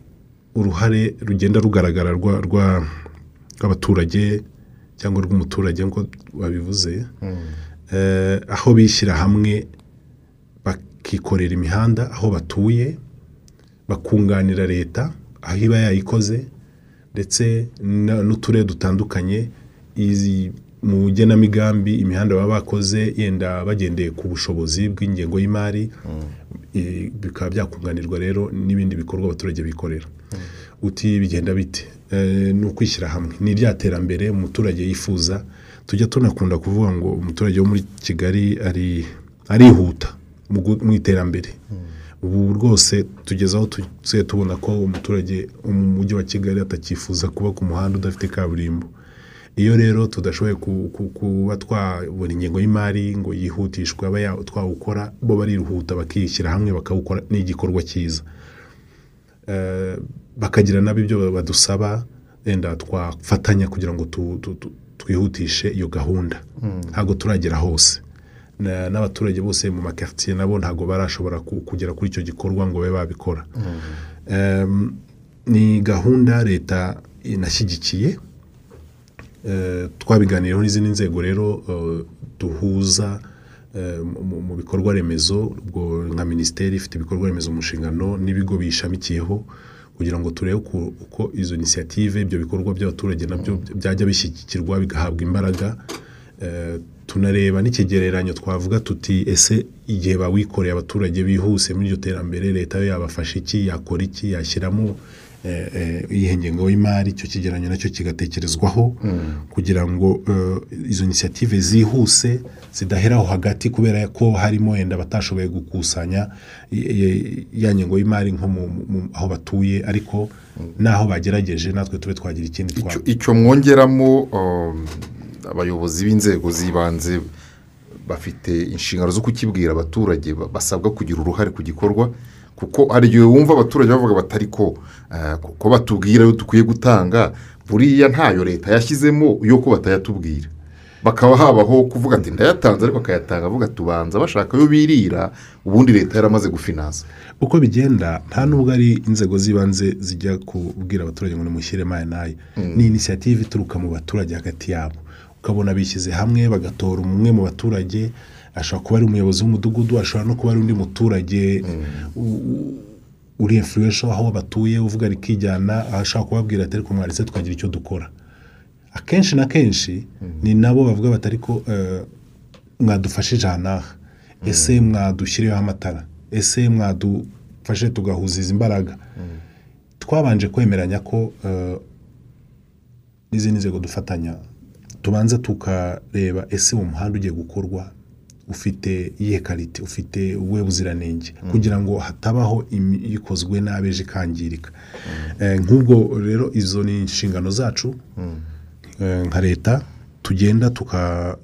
uruhare rugenda rugaragara rwa- rwa- rw'abaturage cyangwa rw'umuturage nk'uko babivuze Eh, aho bishyira hamwe bakikorera imihanda aho batuye bakunganira leta aho iba yayikoze ndetse n'uturere dutandukanye izi mu igenamigambi imihanda baba bakoze yenda bagendeye ku bushobozi bw'ingengo y'imari eh, bikaba byakunganirwa rero n'ibindi bikorwa abaturage bikorera. Uti bigenda bite? Eh, ni ukwishyira hamwe. Ni rya terambere umuturage yifuza. Tujya tunakunda kuvuga ngo umuturage wo muri kigali ari arihuta mu iterambere. Ubu rwose tugeze aho tubona ko umuturage wo mu mujyi wa kigali atakifuza kuba ku muhanda udafite kaburimbo. Iyo rero tudashoboye ku- ku- kuba twabona ingengo y'imari ngo yihutishwe abe ya- twawukora bo barihuta bakishyira hamwe bakawukora ni igikorwa cyiza. Eh, bakagira nabo ibyo badusaba wenda twafatanya kugira ngo twihutishe iyo gahunda. Mm. ntabwo turagera hose. Na- n'abaturage bose mu makaritsiye nabo ntabwo barashobora ku- kugera kuri icyo gikorwa ngo babe babikora. Em, ni gahunda leta inashyigikiye. Eh, twabiganiriyeho n'izindi nzego rero eh, duhuza eh, mu- bikorwa remezo ubwo nka minisiteri ifite ibikorwa remezo mu nshingano n'ibigo biyishamikiyeho kugira ngo turebe uko- izo inisiyative ibyo bikorwa by'abaturage na byo byajya bishyigikirwa bigahabwa imbaraga Eh, tunareba n'ikigereranyo twavuga tuti ese igihe bawikoreye abaturage bihuse muri iryo terambere leta yo yabafasha iki yakora iki yashyiramo eh, eh, iyihe ngengo y'imari icyo kigereranyo na cyo kigatekerezwaho kugira ngo eh, izo inisiyative zihuse zidaheraho hagati kubera ko harimo wenda batashoboye gukusanya ya ngengo y'imari nko aho batuye ariko n'aho bagerageje natwe tube twagira ikindi icyo icyo mwongeramo um, abayobozi b'inzego z'ibanze bafite inshingano zo kukibwira abaturage ba- basabwa kugira uruhare ku gikorwa kuko hari igihe wumva abaturage bavuga batari ko eh, ko batubwira ayo dukwiye gutanga buriya ntayo leta yashyizemo yo ko batayatubwira. Bakaba habaho kuvuga ati ndayatanze ariko bakayatanga avuga tubanza bashaka ayo birira ubundi leta yaramaze gufinansa. Uko bigenda nta nubwo ari inzego z'ibanze zijya kubwira abaturage ngo nimushyire maya n'aya ni inisiyative ituruka mu baturage hagati yabo. Ukabona bishyize hamwe bagatora umwe mu baturage ashobora kuba ari umuyobozi w'umudugudu ashobora no kuba ari undi muturage u- uri influential aho batuye uvuga rikijyana ashobora kubabwira ati ariko mwaretse twagira icyo dukora. Akenshi na kenshi ni nabo bavuga bati ariko eh, mwadufashije aha n'aha? Ese mwadushyiriyeho amatara? Ese mwadufashe tugahuza izi mbaraga twabanje kwemeranya ko eh, n'izindi nzego dufatanya tubanza tukareba ese uwo muhanda ugiye gukorwa ufite iyihe karite ufite ubuhe buziranenge? Kugira ngo hatabaho ikozwe nabi ejo ikangirika. Eh, nk'ubwo rero izo ni inshingano zacu eh, nka leta tugenda tuka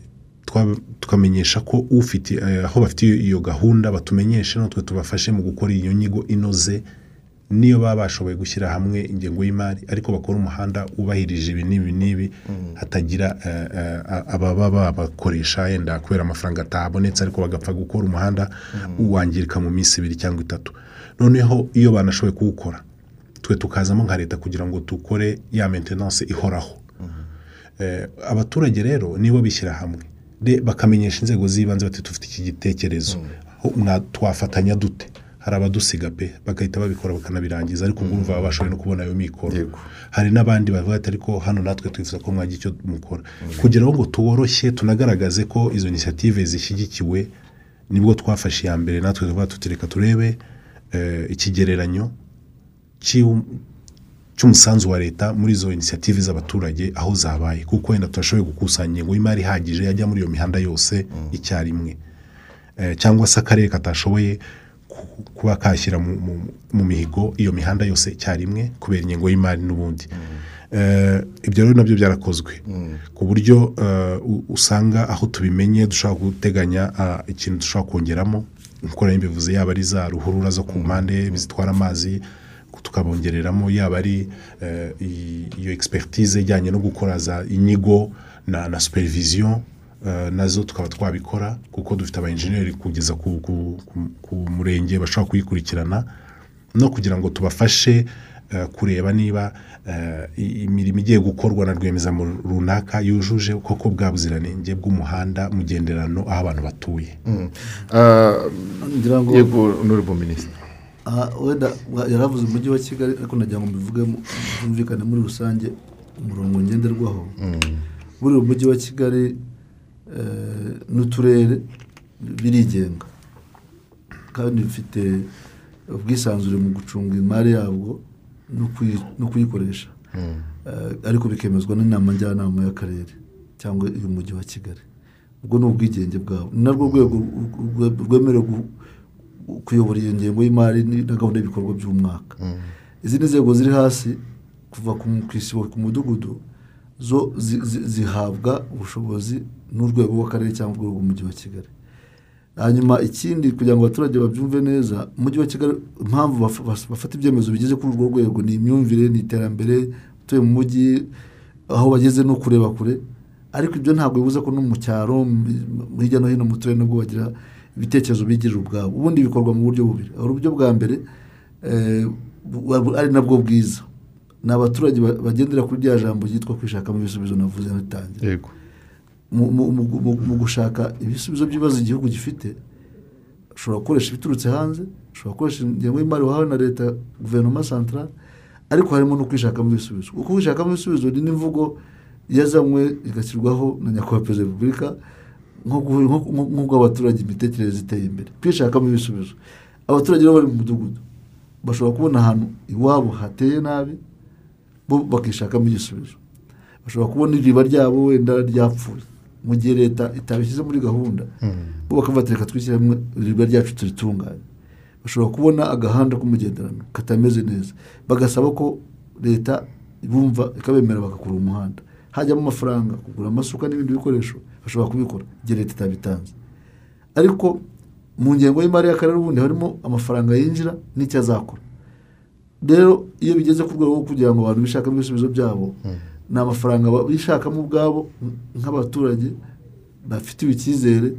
tukamenyesha ko ufite eh, aho bafite iyo- iyo gahunda batumenyeshe natwe tubafashe mu gukora iyo nyigo inoze niyo baba bashoboye gushyira hamwe ingengo y'imari ariko bakora umuhanda wubahirije ibi n'ibi n'ibi hatagira eh, eh, ababa babakoresha yenda kubera amafaranga atabonetse ariko bagapfa gukora umuhanda wangirika mu minsi ibiri cyangwa itatu. Noneho iyo banashoboye kuwukora twe tukazamo nka leta kugira ngo dukore ya maintenance ihoraho. Eh, abaturage rero nibo bishyira hamwe. De- bakamenyesha inzego z'ibanze bati dufite iki gitekerezo. Twafatanya dute? Hari abadusiga pe bagahita babikora bakanabirangiza ariko ubwo urumva baba bashoboye no kubona ayo mikoro. Hari n'abandi bavuga ati ariko hano natwe twifuza ko mwagira icyo mukora. Kugira ngo tuworoshye tunagaragaze ko izo inisiyative zishyigikiwe ni bwo twafashe iya mbere natwe tuvuga tuti reka turebe eh, ikigereranyo cy'umusanzu wa leta muri izo inisiyative z'abaturage aho zabaye. Kuko wenda turashoboye gukusanya ingengo y'imari ihagije yajya muri iyo mihanda yose icyarimwe. Eh, cyangwa se akarere katashoboye kuba kashyira mu- mihigo iyo mihanda yose icyarimwe kubera ingengo y'imari n'ubundi. Eh, ibyo rero na byo byarakozwe. Ku buryo eh, usanga aho tubimenye dushobora guteganya ah, ikintu dushobora kongeramo. Nk'uko nari mbivuze yaba ari za ruhurura zo ku mpande zitwara amazi tukabongereramo yaba ari eh, iyo expertise ijyanye no gukora za inyigo na, eh, na zo tukaba twabikora kuko dufite aba engineer kugeza ku, murenge bashobora kuyikurikirana no kugira ngo tubafashe eh, kureba niba eh, imirimo igiye gukorwa na rwiyemezamirimo runaka yujuje koko bwa buziranenge bw'umuhanda mugenderano aho abantu batuye. Ngira ngo yego nurebo minisitiri aha wenda yaravuze umujyi wa kigali ariko nagira ngo mbivuge byumvikane muri rusange umurongo ngenderwaho. Buriya umujyi wa kigali eh, n'uturere birigenga. Kandi bifite ubwisanzure mu gucunga imari yabwo no kuyi- no kuyikoresha. Eh, ariko bikemezwa n'inama njyanama y'akarere cyangwa iy'umujyi wa kigali. Ubwo ni ubwigenge bwabo. Ni narwo rwego rwe- rwemerewe kuyobora iyo ngengo y'imari ni- na gahunda y'ibikorwa by'umwaka. Izindi nzego ziri hasi kuva ku isibo ku mudugudu zo zi- zi- zihabwa ubushobozi n'urwego rw'akarere cyangwa urwego rw'umujyi wa kigali. Hanyuma ikindi kugira ngo abaturage babyumve neza umujyi wa kigali impamvu baf- baf- bafata ibyemezo bigeze kuri urwo rwego ni imyumvire ni iterambere utuye mu mujyi aho bageze no kureba kure. Ariko ibyo ntabwo bibuza ko no mu cyaro hirya no hino mu turere nabwo bagira ibitekerezo bigirira ubwabo. Ubundi bikorwa mu buryo bubiri. Uburyo bwa mbere eh, ari nabwo bwiza. Ni abaturage ba- bagendera kuri rya jambo ryitwa kwishakamo ibisubizo navuze natangira mu- gushaka ibisubizo by'ibibazo igihugu gifite ushobora gukoresha ibiturutse hanze ushobora gukoresha ingengo y'imari wahawe na leta guverinoma santarare ariko harimo no kwishakamo ibisubizo. Kuko kwishakamo ibisubizo ni n'imvugo yazanywe igashyirwaho na nyakubahwa perezida wa repubulika nk'uko abaturage imitekerereze iteye imbere. Kwishakamo ibisubizo. Abaturage bari mu mudugudu. Bashobora kubona ahantu iwabo hateye nabi bo bakishakamo igisubizo. Bashobora kubona iriba ryabo wenda ryapfuye. Mu gihe leta itabishyize muri gahunda. Bo bakavuga reka twishyire hamwe ryacu turitunganye. Bashobora kubona agahanda k'umugenderano katameze neza. Bagasaba ko leta bumva ikabemerera bagakora umuhanda. Hajyamo amafaranga kugura amasuka n'ibindi bikoresho bashobora kubikora igihe leta itabitanze. Ariko mu ngengo y'imari y'akarere ubundi harimo amafaranga yinjira n'icyo azakora. Rero iyo bigeze ku rwego rwo kugira ngo abantu bishakamo ibisubizo byabo ni amafaranga bishakamo ubwabo nk'abaturage bafitiwe icyizere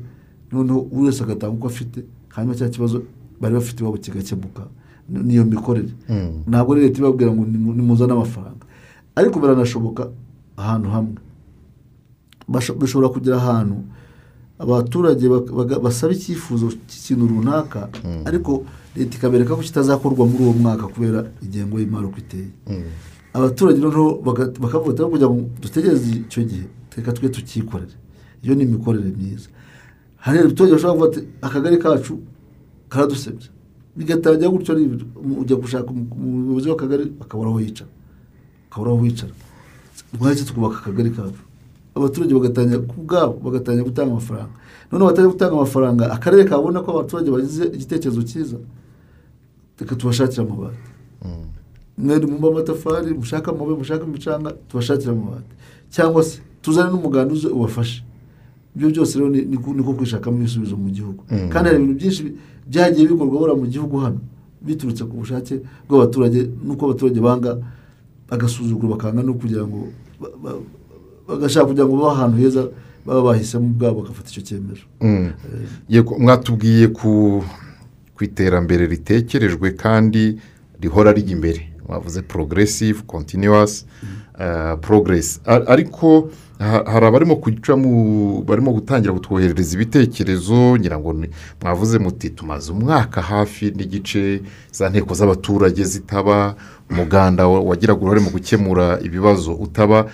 noneho buri wese agatanga uko afite hanyuma cya kibazo bari bafite iwabo kigakemuka. Ni- niyo mikorere. Mm. ntabwo leta ibabwira ngo nimu- nimuzane amafaranga ariko biranashoboka ahantu hamwe. Bishobora kugera ahantu abaturage basaba icyifuzo cy'ikintu runaka ariko leta ikabereka ko kitazakorwa muri uwo mwaka kubera ingengo y'imari uko iteye. Abaturage noneho bakavuga ati "Aho kugira ngo dutegereze icyo gihe reka twe tucyikorere iyo ni imikorere myiza. Hari abaturage bashobora kuvuga ati akagari kacu karadusebye bigatangira gutyo ujya gushaka umu- umuyobozi w'akagari akabura aho yicara akabura aho wicara. Mwahise twubaka akagari kacu. Abaturage bagatangira ku bwabo bagatangira gutanga amafaranga. Noneho batangiye gutanga amafaranga akarere kabona ko abaturage bagize igitekerezo cyiza. Reka tubashakire amabati. Mwari mumba amatafari mushaka amabuye mushaka imicanga tubashakire amabati. Cyangwa se tuzane n'umuganda uze ubafashe. Ibyo byose rero ni niko kwishakamo ibisubizo mu gihugu. Mm. kandi hari ibintu byinshi byagiye bikorwa buriya mu gihugu hano. Biturutse ku bushake bw'abaturage n'uko abaturage banga bagasuzugura bakanga no kugira ngo ba- ba- bagashaka kugira ngo babe ahantu heza baba bahisemo ubwabo bagafata icyo cyemezo. Mm. Yego, mwatubwiye ku iterambere ritekerejwe kandi rihora rijya imbere. Mwavuze progressive continuous uh, progress. Ariko ha- hari abarimo barimo gutangira kutwoherereza ibitekerezo ngira ngo mwavuze muti tumaze umwaka hafi n'igice za nteko z'abaturage zitaba umuganda wa- wagiraga uruhare mu gukemura ibibazo utaba.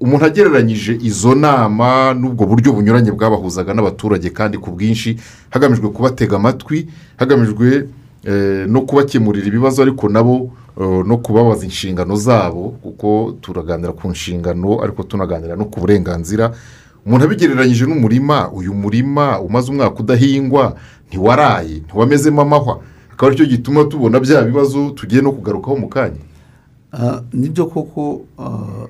Umuntu agereranyije izo nama n'ubwo buryo bunyuranye bwabahuzaga n'abaturage kandi ku bwinshi hagamijwe kubatega amatwi hagamijwe eh, no kubakemurira ibibazo ariko nabo no kubabaza inshingano zabo kuko turaganira ku nshingano ariko tunaganira no ku burenganzira. Umuntu abigereranyije n'umurima uyu murima umaze umwaka udahingwa ntiwaraye ntiwamezemo amahwa akaba ari cyo gituma tubona bya bibazo tugiye no kugarukaho mu kanya. Ah, ni byo koko ah,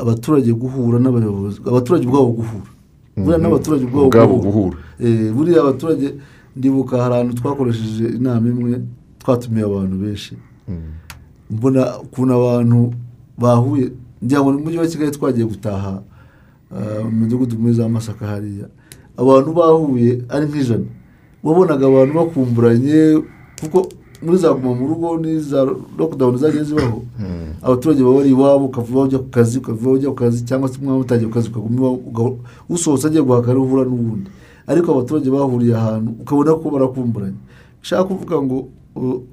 abaturage guhura n'abayobozi abaturage ubwabo guhura. Buriya Mhm. n'abaturage Ubwabo ubwabo guhura. Eh, buriya abaturage ndibuka hari ahantu twakoresheje inama imwe twatumiye abantu benshi. Mbona ukuntu abantu bahuye ngira ngo mujyi wa kigali twagiye gutaha ah, mu midugudu muri za masaka hariya. Abantu bahuye ari nk'ijana. Wabonaga abantu bakumburanye kuko muri za guma mu rugo n'iza lockdown zagiye zibaho abaturage baba bari iwabo ukavuga ujya ku kazi ukavuga ujya ku kazi cyangwa se umwanya utangiye ku kazi ukaguma iwawe usohotse agiye guhaka ariho uhura n'ubundi. Ariko abaturage bahuriye ahantu ukabona ko barakumburanye. Nshaka kuvuga ngo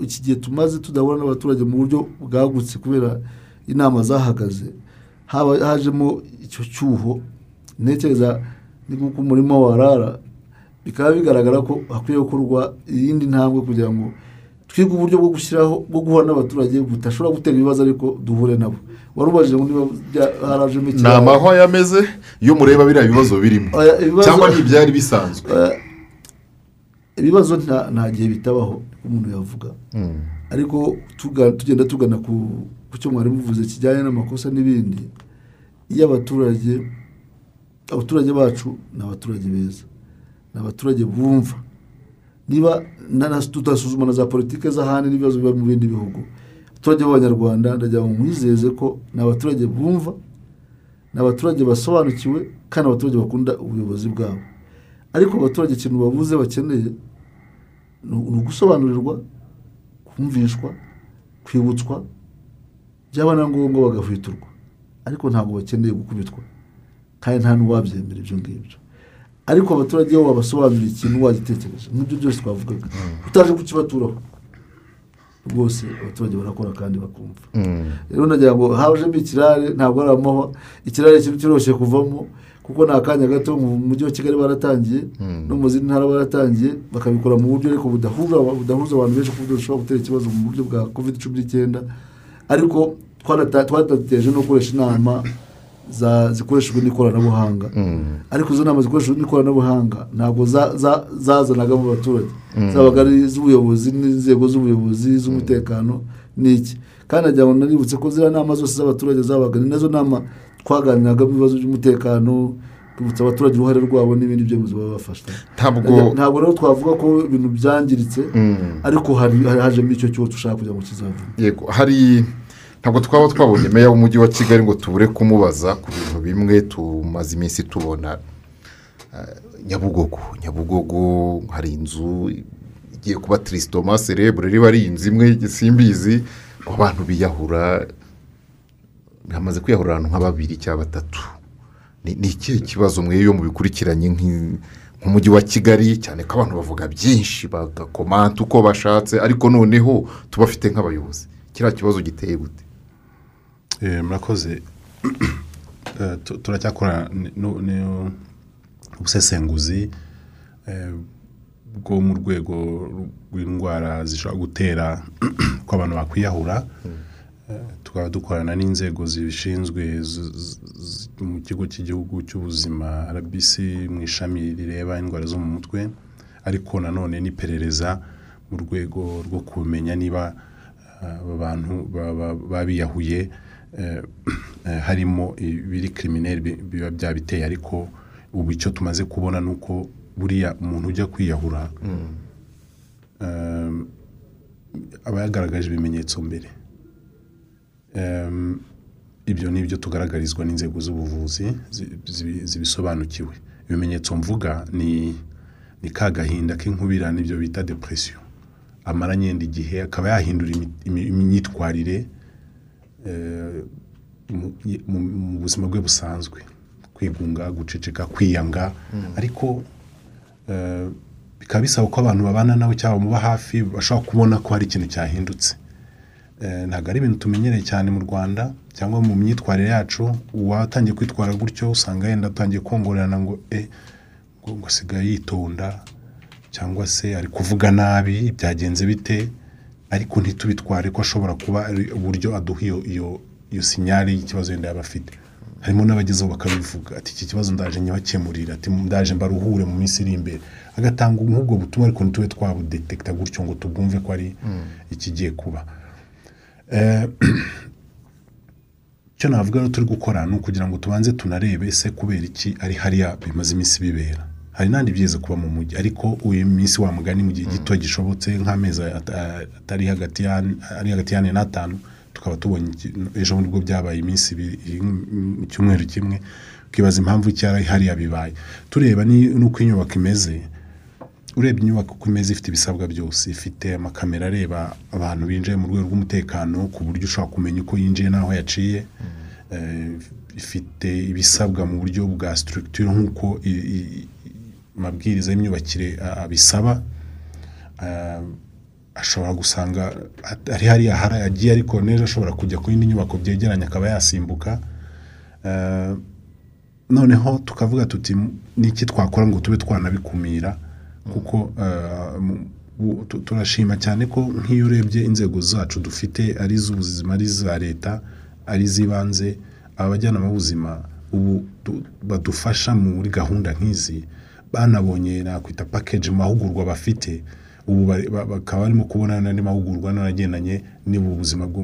iki gihe tumaze tudahura n'abaturage mu buryo bwagutse kubera inama zahagaze. Haba hajemo icyo cyuho ntekereza ni nk'uko umurima warara bikaba bigaragara ko hakwiye gukorwa iyindi ntambwe kugira ngo twige uburyo bwo gushyiraho bwo guhura n'abaturage budashobora gutera ibibazo ariko duhure nabo. Wari ubajije ngo niba harajemo ni ikibazo amahwa yameze iyo mureba biriya bibazo birimo. Cyangwa ntibyari bisanzwe. Ibibazo nta gihe bitabaho. Umuntu yavuga. Ariko tugenda tugana ku cyo mwari muvuze kijyanye n'amakosa n'ibindi iyo abaturage abaturage bacu ni abaturage beza ni abaturage bumva. Niba tutasuzuma na za politiki z'ahandi n'ibibazo biba mu bindi bihugu abaturage b'abanyarwanda ndagira ngo mwizeze ko ni abaturage bumva ni abaturage basobanukiwe kandi abaturage bakunda ubuyobozi bwabo. Ariko abaturage ikintu babuze bakeneye ni ugusobanurirwa kumvishwa kwibutswa byaba na ngombwa bagahwiturwa ariko ntabwo bakeneye gukubitwa kandi nta n'uwabyemera ibyo ngibyo. Ariko abaturage iyo babasobanurira ikintu wagitekereje. Nk'ibyo byose twavugaga. Utaje kukibaturaho rwose abaturage barakora kandi bakumva. Rero nagira ngo hajemo ikirare ntabwo ari amahwa. Ikirare kintu kiroroshye kuvamo. Kuko ni akanya gato mu mujyi wa kigali baratangiye no mu zindi ntara baratangiye bakabikora mu buryo ariko budahuza abantu benshi ku buryo bushobora gutera ikibazo mu buryo bwa covid cumi n'icyenda. Ariko twarategereje no gukoresha inama zikoreshejwe n'ikoranabuhanga. Ariko izo nama zikoreshejwe n'ikoranabuhanga ntabwo za- za- zazanagamo abaturage Mm. zabaga ari iz'ubuyobozi n'inzego z'ubuyobozi z'umutekano n'iki. Kandi nagira ngo nanibutse ko ziriya nama zose z'abaturage zabaga ni na zo nama twaganiragamo ibibazo by'umutekano twibutsa abaturage uruhare rwabo n'ibindi byemezo baba bafashe Ntabwo- ntabwo rero twavuga ko ibintu byangiritse Mm. ariko hajemo icyo cyose ushaka kugira ngo kizavemo yego hari ntabwo twaba twabonye meya w'umujyi wa kigali ngo tubure kumubaza ku bintu bimwe tumaze iminsi tubona eh, nyabugogo. Nyabugogo hari inzu igiye kuba tirisitoma serebure riba ari inzu imwe simbizi ngo abantu biyahura hamaze kwiyahura ahantu nka babiri cyangwa batatu. Ni ikihe kibazo mwe iyo mubikurikiranye nk'umujyi wa kigali? Cyane ko abantu bavuga byinshi bagakomanta uko bashatse ariko noneho tubafite nk'abayobozi. Kiriya kibazo giteye gute? Eh, murakoze. Eh, tu- turacyakora ubusesenguzi eh, bwo mu rwego rw'indwara zishobora gutera ko abantu bakwiyahura Tukaba dukorana n'inzego zibishinzwe mu kigo cy'igihugu cy'ubuzima rbc mu ishami rireba indwara zo mu mutwe ariko nanone n'iperereza mu rwego rwo kumenya niba eh, aba bantu baba babiyahuye eh, eh, harimo ibiri kirimineri bi- biba byabiteye ariko ubu icyo tumaze kubona ni uko buriya umuntu ujya kwiyahura eh, aba yagaragaje ibimenyetso mbere. Ibyo ni ibyo tugaragarizwa n'inzego z'ubuvuzi zi- zibi- zibisobanukiwe. Ibimenyetso mvuga ni ni ka gahinda k'inkubira n'ibyo bita depresiyo amara nyenda igihe akaba yahindura imyitwarire mu- buzima bwe busanzwe. Kwigunga guceceka kwiyanga. Ariko eh, bikaba bisaba ko abantu babana nawe cyangwa bamuba hafi bashobora kubona ko hari ikintu cyahindutse. Ntabwo ari ibintu tumenyereye cyane mu rwanda cyangwa mu myitwarire yacu. Uwatangiye kwitwara gutyo usanga yenda atangiye kongorerana ngo e ngo asigaye yitonda cyangwa se ari kuvuga nabi byagenze bite? Ariko ntitubitware ko ashobora kuba ari uburyo aduha iyo iyo iyo sinyari y'ikibazo yenda yaba afite. Harimo n'abagezeho bakabivuga ati iki kibazo ndaje nyabakemurira ati ndaje mbaruhure mu minsi iri imbere. Agatanga nk'ubwo butumwa ariko ntitube twabudetekita gutyo ngo tubwumve ko ari ikigiye kuba. Eh, icyo navuga rero turi gukora ni ukugira ngo tubanze tunarebe ese kubera iki ari hariya bimaze iminsi bibera. Hari n'andi byeze kuba mu mujyi ariko uyu minsi wa mugani mu gihe gito gishobotse nk'amezi ata- atari hagati ya ari hagati y'ane n'atanu tukaba tubonye ejo bundi bwo byabaye iminsi ibiri mu cyumweru kimwe ukibaza impamvu icyari hariya bibaye. Tureba n'uko inyubako imeze urebye inyubako uko imeze ifite ibisabwa byose ifite amakamera areba abantu binjiye mu rwego rw'umutekano ku buryo ushobora kumenya uko yinjiye n'aho yaciye Eh, ifite ibisabwa mu buryo bwa structure nk'uko amabwiriza y'imyubakire abisaba Eh, ashobora gusanga ari hariya hari yagiye ariko n'ejo ashobora kujya ku yindi nyubako byegeranye akaba yasimbuka Eh, noneho tukavuga tuti niki twakora ngo tube twanabikumira? Kuko eh, turashima cyane ko nk'iyo urebye inzego zacu dufite ari iz'ubuzima ari iza leta ari iz'ibanze abajyanama b'ubuzima ubu du- badufasha muri gahunda nk'izi banabonye nakwita package mu mahugurwa bafite. Ubu bakaba barimo kubona n'andi mahugurwa n'agendanye n'ubu buzima bwo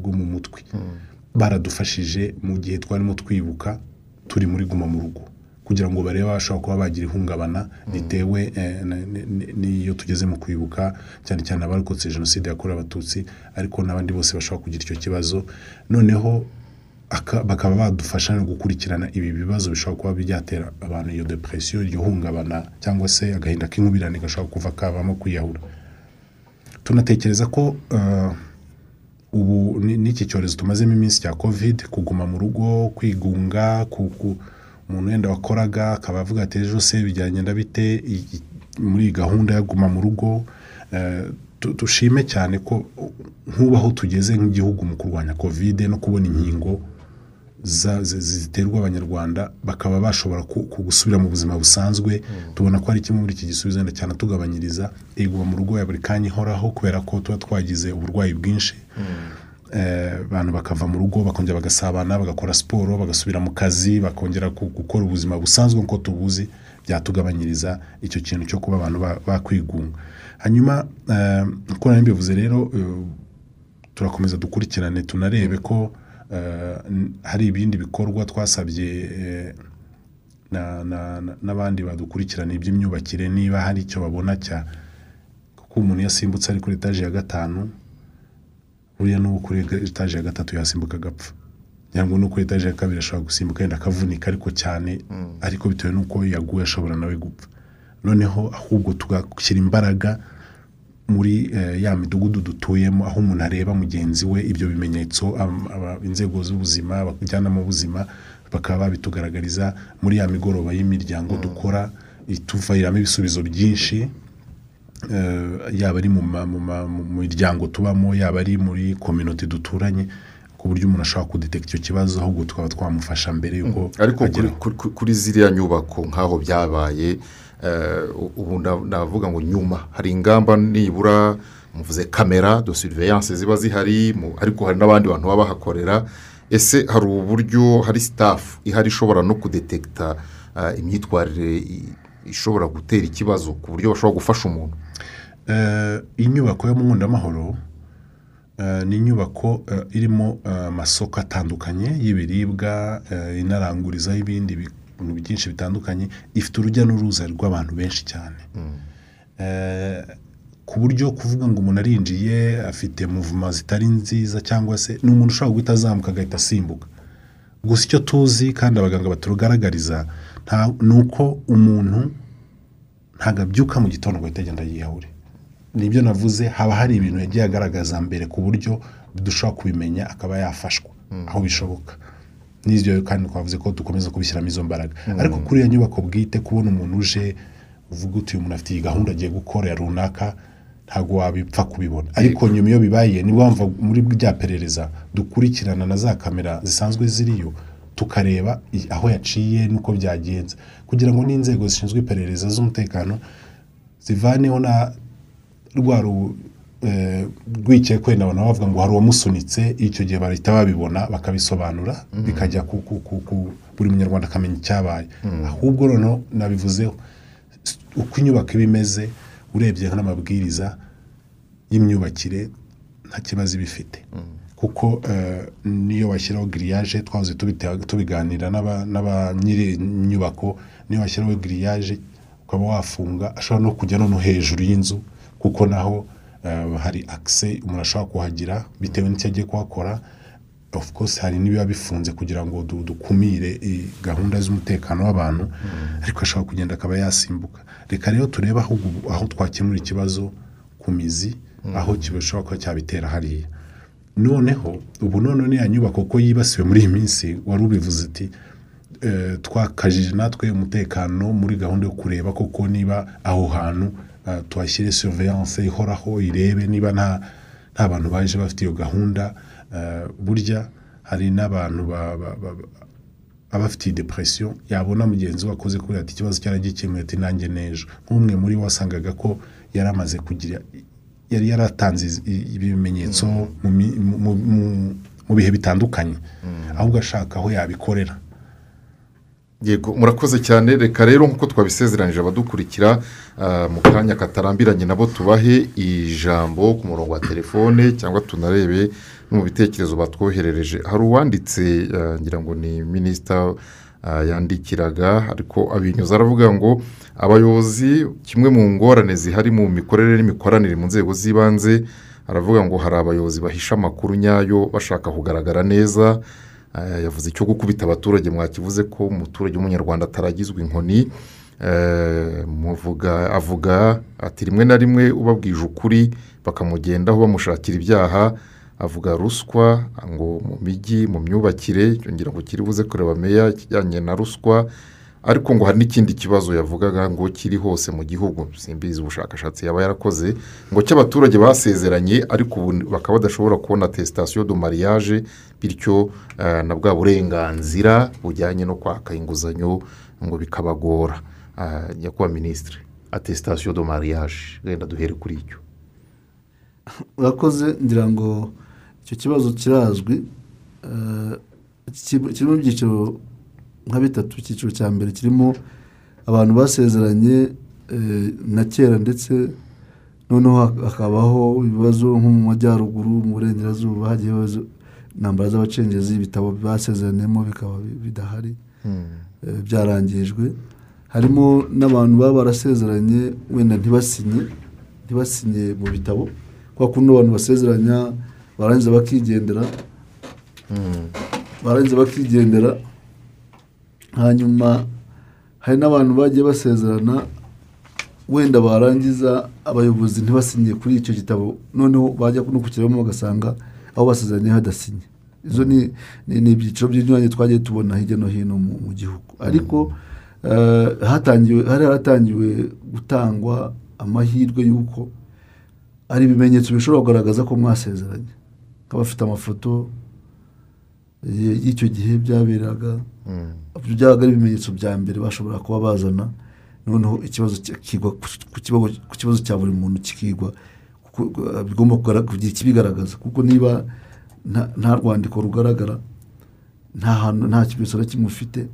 bwo mu mutwe. Baradufashije mu gihe twarimo twibuka turi muri guma mu rugo. Kugira ngo barebe bashobora kuba bagira ihungabana ritewe eh, n'iyo tugeze mu kwibuka cyane cyane abarokotse jenoside yakorewe abatutsi ariko n'abandi bose bashobora kugira icyo kibazo. Noneho aka- bakaba badufasha no gukurikirana ibi bibazo bishobora kuba byatera abantu iyo depresiyo iryo hungabana cyangwa se agahinda k'inkubirane gashobora kuva kavamo kwiyahura. Tunatekereza ko eh, ubu ni- n'iki cyorezo? Tumazemo iminsi cya covid kuguma mu rugo kwigunga umuntu wenda wakoraga akaba avuga ati ejo se bijyanye bite muri iyi gahunda yo guma mu rugo? Eh, dushime cyane ko nk'ubu aho tugeze nk'igihugu mu kurwanya covid no kubona inkingo ziterwa abanyarwanda bakaba bashobora gusubira mu buzima busanzwe. Tubona ko ari kimwe muri iki gisubizo wenda cyane tugabanyiriza iguma mu rugo ya buri kanya ihoraho kubera ko tuba twagize uburwayi bwinshi. Eh, abantu bakava mu rugo bakongera bagasabana bagakora siporo bagasubira mu kazi bakongera gukora ubuzima busanzwe nk'uko tubuzi byatugabanyiriza icyo kintu cyo kuba abantu ba- bakwigunga. Hanyuma eh, uko nari mbivuze rero eh, turakomeza dukurikirane tunarebe ko eh, hari ibindi bikorwa twasabye eh, na- na- na- n'abandi badukurikirana iby'imyubakire niba hari icyo babona cya kuko umuntu yasimbutse ari kuri etaje ya gatanu buriya n'uwo kuri etaje ya gatatu yasimbuka agapfa. Cyangwa no kuri etaje ya kabiri ashobora gusimbuka yenda akavunika ariko cyane ariko bitewe n'uko yaguye ashobora nawe gupfa. Noneho ahubwo tugashyira imbaraga muri eh, ya midugudu dutuyemo aho umuntu areba mugenzi we ibyo bimenyetso inzego z'ubuzima abajyanama b'ubuzima bakaba babitugaragariza muri ya migoroba y'imiryango dukora ituviramo ibisubizo byinshi. Yaba ari mu miryango tubamo yaba ari muri kominote duturanye ku buryo umuntu ashobora kudetekita icyo kibazo ahubwo tukaba twamufasha mbere y'uko ariko kuri, ziriya nyubako nk'aho byabaye eh, ubu na- navuga ngo nyuma. Hari ingamba nibura muvuze kamera de surveillance ziba zihari ariko hari n'abandi bantu baba bahakorera. Ese hari uburyo hari staff ihari ishobora no kudetekita eh, imyitwarire ishobora gutera ikibazo ku buryo bashobora gufasha umuntu? Eh, inyubako yo mu nkundamahoro eh, ni inyubako eh, irimo amasoko atandukanye y'ibiribwa inarangurizaho ibindi bintu byinshi bitandukanye ifite urujya n'uruza rw'abantu benshi cyane. Eh, ku buryo kuvuga ngo umuntu arinjiye afite muvuma zitari nziza cyangwa se ni umuntu ushobora guhita azamuka agahita asimbuka. Gusa icyo tuzi kandi abaganga baturugaragariza ni uko umuntu ntabwo abyuka mu gitondo ngo ahite agenda yiyahure. Nibyo navuze haba hari ibintu yagiye agaragaza mbere ku buryo dushobora kubimenya akaba yafashwa aho bishoboka. N'ibyo kandi twavuze ko dukomeza kubishyiramo izo mbaraga. Ariko kuri iyo nyubako bwite kubona umuntu uje uvuga uti uyu muntu afite iyi gahunda agiye gukora runaka ntabwo wabipfa kubibona. Ariko nyuma iyo bibaye niba wumva muri bya perereza dukurikirana na za kamera zisanzwe ziriyo tukareba aho yaciye n'uko byagenze. Kugira ngo n'inzego zishinzwe iperereza z'umutekano zivaneho na rwa eh, rwikekwe na abantu bavuga ngo hari uwamusunitse icyo gihe bahita babibona bakabisobanura bikajya ku, buri munyarwanda akamenya icyabaye. Ahubwo noneho nabivuzeho uko inyubako iba imeze urebye nk'amabwiriza y'imyubakire nta kibazo iba ifite. Kuko eh, niyo washyiraho giriyaje twahoze tubiganira n'aba- nyiri inyubako niyo washyiraho giriyaje ukaba wafunga ashobora no kujya noneho hejuru y'inzu kuko naho eh, hari akise umuntu ashobora kuhagira bitewe n'icyo agiye kuhakora. Of course hari n'ibiba bifunze kugira ngo du- dukumire gahunda z'umutekano w'abantu ariko ashobora kugenda akaba yasimbuka. Reka rero turebe aho twakemura ikibazo ku mizi aho kibashobora kuba cyabitera hariya. Noneho ubu none niya nyubako ko yibasiwe muri iyi minsi wari ubivuze uti eh, twakajije natwe umutekano muri gahunda yo kureba koko niba aho hantu eh, tuhashyire surveillance ihoraho irebe niba nta bantu baje bafite iyo gahunda. Eh, burya hari n'abantu ba- ba- ba- ba- aba afite iyi depression yabona mugenzi we akoze kuri ati ikibazo cyaragikemuye ati nanjye n'ejo. Nk'umwe muri bo wasangaga ko yari amaze kugira yari yaratanze ibimenyetso mu mi- mu- bihe bitandukanye. Ahubwo ashaka aho yabikorera. Yego murakoze cyane. Reka rero nk'uko twabisezeranyije abadukurikira ah, mu kanya katarambiranye nabo tubahe ijambo ku murongo wa telefone cyangwa tunarebe no mu bitekerezo batwoherereje. Hari uwanditse ah, ngira ngo ni minisita yandikiraga ariko abinyuza aravuga ngo abayobozi kimwe mu ngorane zihari mu mikorere n'imikoranire mu nzego z'ibanze aravuga ngo hari abayobozi bahisha amakuru nyayo bashaka kugaragara neza. Eh, yavuze icyo gukubita abaturage mwakivuze ko umuturage w'umunyarwanda ataragizwe inkoni. Eh, muvuga avuga ati rijwe na rimwe ubabwije ukuri bakamugendaho bamushakira ibyaha avuga ruswa ngo mu mijyi mu myubakire ngira ngo kiri buze kureba meya kijyanye na ruswa ariko ngo hari n'ikindi kibazo yavugaga ngo kiri hose mu gihugu. Simbizi ubushakashatsi yaba yarakoze ngo cy'abaturage basezeranye ariko ubu bakaba badashobora kubona atesitasiyo do mariage bityo eh, na bwa burenganzira bujyanye no kwaka inguzanyo ngo bikabagora. Ah, nyakubahwa minisitiri atesitasiyo do mariage wenda duhere kuri icyo. Urakoze ngira ngo icyo kibazo kirazwi eh, ki- kirimo ibyiciro nka bitatu. Icyiciro cya mbere kirimo abantu basezeranye eh, na kera ndetse noneho hak- hakabaho ibibazo nko mu majyaruguru mu burengerazuba hagiye ibibazo intambara z'abacengezi ibitabo basezeraniyemo bikaba bi- bidahari eh, byarangijwe. Harimo n'abantu baba barasezeranye wenda ntibasinye ntibasinye mu bitabo. Kubera ko abantu basezeranya barangiza bakigendera. Barangiza bakigendera. Hanyuma hari n'abantu bagiye basezerana. Wenda barangiza abayobozi ntibasinye kuri icyo gitabo. Noneho bajya no kukiramo bagasanga aho basezeranye hadasinye. Izo ni ibyiciro by'inyuranye twagiye tubona hirya no hino mu gihugu. Ariko eh, hatangiwe hari haratangiwe gutangwa amahirwe y'uko hari ibimenyetso bishobora kugaragaza ko mwasezeranye. Nk'abafite amafoto eh, y'icyo gihe byaberaga ibyo byabaga ari ibimenyetso bya mbere bashobora kuba bazana. Noneho ikibazo kigwa ku kibazo- cya buri muntu kikigwa. Bigomba kugira ikibigaragaza kuko niba nta- rwandiko rugaragara nta hantu nta kimenyetso na kimwe ufite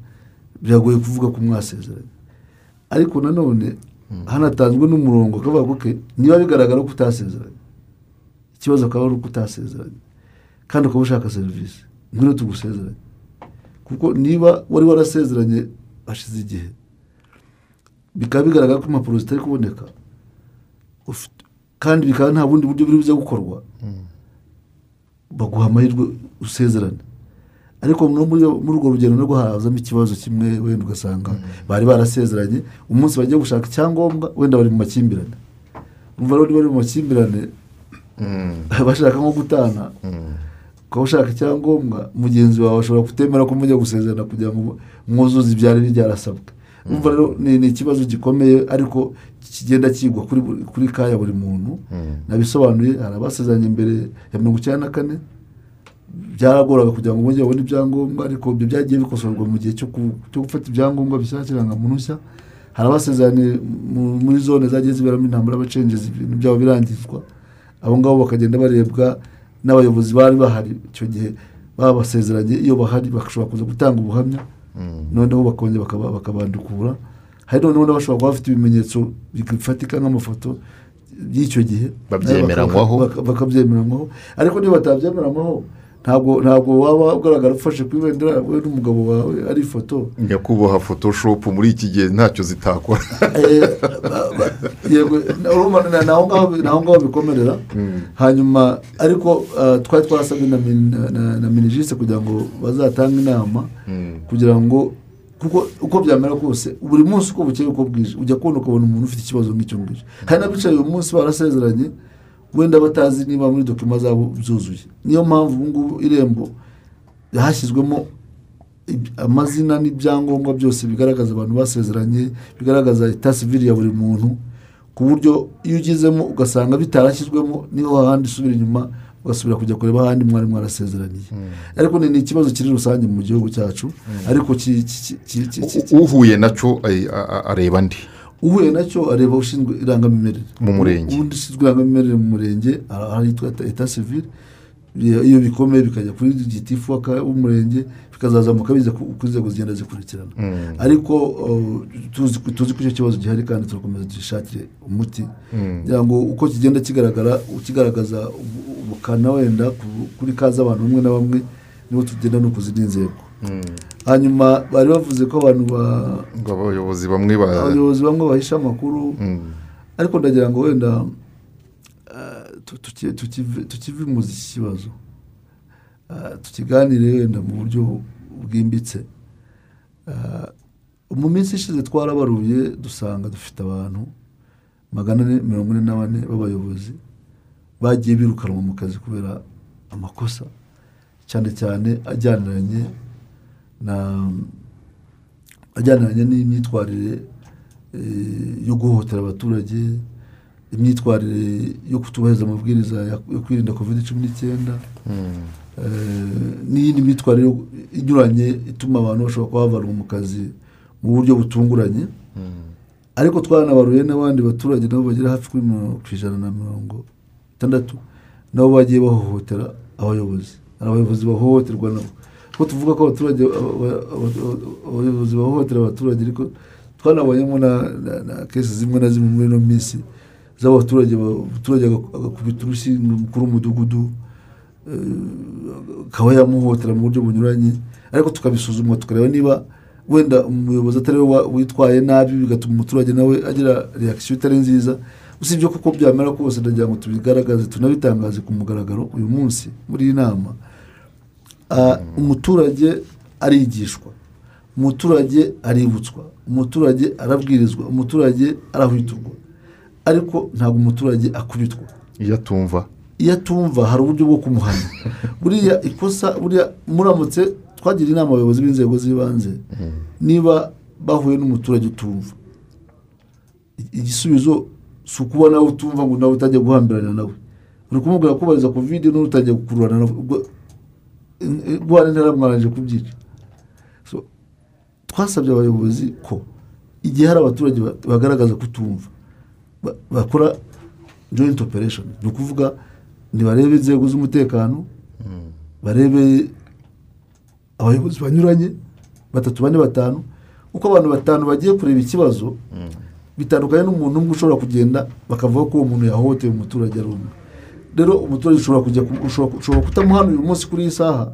biragoye kuvuga ko mwasezeranye. Ariko nanone hanatanzwe n'umurongo akavuga ko niba bigaragara ko utasezeranye ikibazo akaba ari uko utasezeranye. Kandi ukaba ushaka serivisi ngwino tugusezeranye. Kuko niba wari warasezeranye hashize igihe. Bikaba bigaragara ko impapuro zitari kuboneka. Kandi bikaba nta bundi buryo biri buze gukorwa. Baguha amahirwe usezerane. Ariko muri muri urwo rugendo nabwo hazamo ikibazo kimwe wenda ugasanga bari barasezeranye umunsi bagiye gushaka icyangombwa wenda bari mu makimbirane. Niba bari mu makimbirane bashaka nko gutana. Ukaba ushaka icyangombwa mugenzi wawe ashobora kutemera ko mujya gusezerana kugira ngo mwuzuze ibyari byarasabwe. Umva rero ni ikibazo gikomeye ariko kigenda kigwa kuri buri- kuri ka ya buri muntu. Nabisobanuye hari abasezeranye mbere ya mirongo icyenda na kane. Byaragoraga kugira ngo bongere babone ibyangombwa ariko ibyo byagiye bikosorwa mu gihe cyo gufata irangamuntu nshya. Hari abasezeranye mu- muri zone zagiye ziberamo intambara y'abacengezi ibintu byabo birangizwa. Abo ngabo bakagenda barebwa n'abayobozi bari bahari. Icyo gihe babasezeranye iyo bahari bashobora kuza gutanga ubuhamya noneho bakongera bakaba- bakabandukura. Hari noneho n'abashobora kuba bafite ibimenyetso bifatika nk'amafoto y'icyo gihe. Bakabyemeranywaho ariko niba batabyemeranywaho ntabwo ntabwo waba ugaragara ufashe ku ibendera we n'umugabo wawe ari ifoto. Nyakubahwa photoshopu muri iki gihe ntacyo zitakora. Eh, na- naho ngaho bikomerera. Hanyuma ariko ah, twari twasabwe na min- na- na- na minijise kugira ngo bazatange inama kugira ngo kuko uko byamera kose buri munsi uko bukeye uko bwije ujya kubona ukabona umuntu ufite ikibazo nk'icyo ngicyo. Hari n'abicaye uyu munsi barasezeranye wenda batazi niba muri dokima zabo byuzuye niyo mpamvu ubu ngubu irembo hashyizwemo amazina n'ibyangombwa byose bigaragaza abantu basezeranye bigaragaza sivili ya buri muntu ku buryo iyo ugezemo ugasanga bitarashyizwemo ni ho hahandi usubira inyuma ugasubira kujya kureba ahandi mwari mwarasezeraniye. Ariko ni ikibazo kiri rusange mu gihugu cyacu ariko ki- ki- uhuye na cyo areba andi uhuye na cyo areba ushinzwe irangamimerere Mu murenge. ubundi ushinzwe irangamimerere mu murenge ahitwa eta sivili iyo bikomeye bikajya kuri gitifu w'umurenge bikazazamuka biza ku nzego zigenda zikurikirana. Ariko uh, tuzi ko icyo kibazo gihari kandi turakomeza dushakire umuti. Kugira ngo uko kigenda kigaragara kigaragaza ubu- ubukana wenda ku- kuri kaza abantu bamwe na bamwe nibo tugenda no ku zindi nzego hanyuma bari bavuze ko abantu ba ngo abayobozi bamwe ba abayobozi bamwe bahisha amakuru. Ariko ndagira ngo wenda eh, tu- tuki- tukive- tukivimuza iki kibazo. Eh, tukiganire wenda mu buryo bwimbitse. Eh, mu minsi ishize twarabaruye dusanga dufite abantu magana ane mirongo ine na bane b'abayobozi bagiye birukanwa mu kazi kubera amakosa cyane cyane ajyaniranye ajyaniranye n'imyitwarire eh, yo guhohotera abaturage imyitwarire yo kutubahiriza amabwiriza yo kwirinda covid cumi n'icyenda eh, n'iyindi myitwarire inyuranye ituma abantu bashobora kuba bavanwa mu kazi mu buryo butunguranye. Ariko twanabaruye n'abandi baturage nabo bagera hafi kuri mirongo ijana na mirongo itandatu nabo bagiye bahohotera abayobozi. Hari abayobozi bahohoterwa nabo. Kuko tuvuga ko abaturage aba- aba- aba- abayobozi bahohotera abaturage ariko twanabonyemo na, kesi zimwe na zimwe muri ino minsi z'abaturage ba- umuturage aga- agakubita urushyi umukuru w'umudugudu eh, akaba yamuhohotera mu buryo bunyuranye ariko tukabisuzuma tukareba niba wenda umuyobozi atari we wa- witwaye nabi bigatuma umuturage nawe agira reakisiyo itari nziza. Usibye kuko byamera kose ndagira ngo tubigaragaze tunabitangaze ku mugaragaro uyu munsi muri iyi nama. Umuturage arigishwa. Umuturage aributswa. Umuturage arabwirizwa. Umuturage arahwiturwa ariko ntabwo umuturage akubitwa. Iyo atumva. Iyo atumva hari uburyo bwo kumuhana. Buriya ikosa buriya muramutse twagira inama abayobozi b'inzego z'ibanze. Niba bahuye n'umuturage utumva. Igisubizo si ukuba nawe utumva ngo nawe utajya guhambirana nawe. Uri kumubwira kubariza kovide n'undi utajya gukururana nawe guhana intera mwarangije kubyica So, twasabye abayobozi ko igihe hari abaturage ba- bagaragaza kutumva ba- bakora joint operation. Ni ukuvuga ntibarebe inzego z'umutekano barebe abayobozi banyuranye batatu bane batanu uko abantu batanu bagiye kureba ikibazo bitandukanye n'umuntu umwe ushobora kugenda bakavuga ko uwo muntu yahohoteye umuturage ari umwe. Rero umuturage ushobora kujya ku- ushobora ushobora kutamuhana uyu munsi kuri iyi saha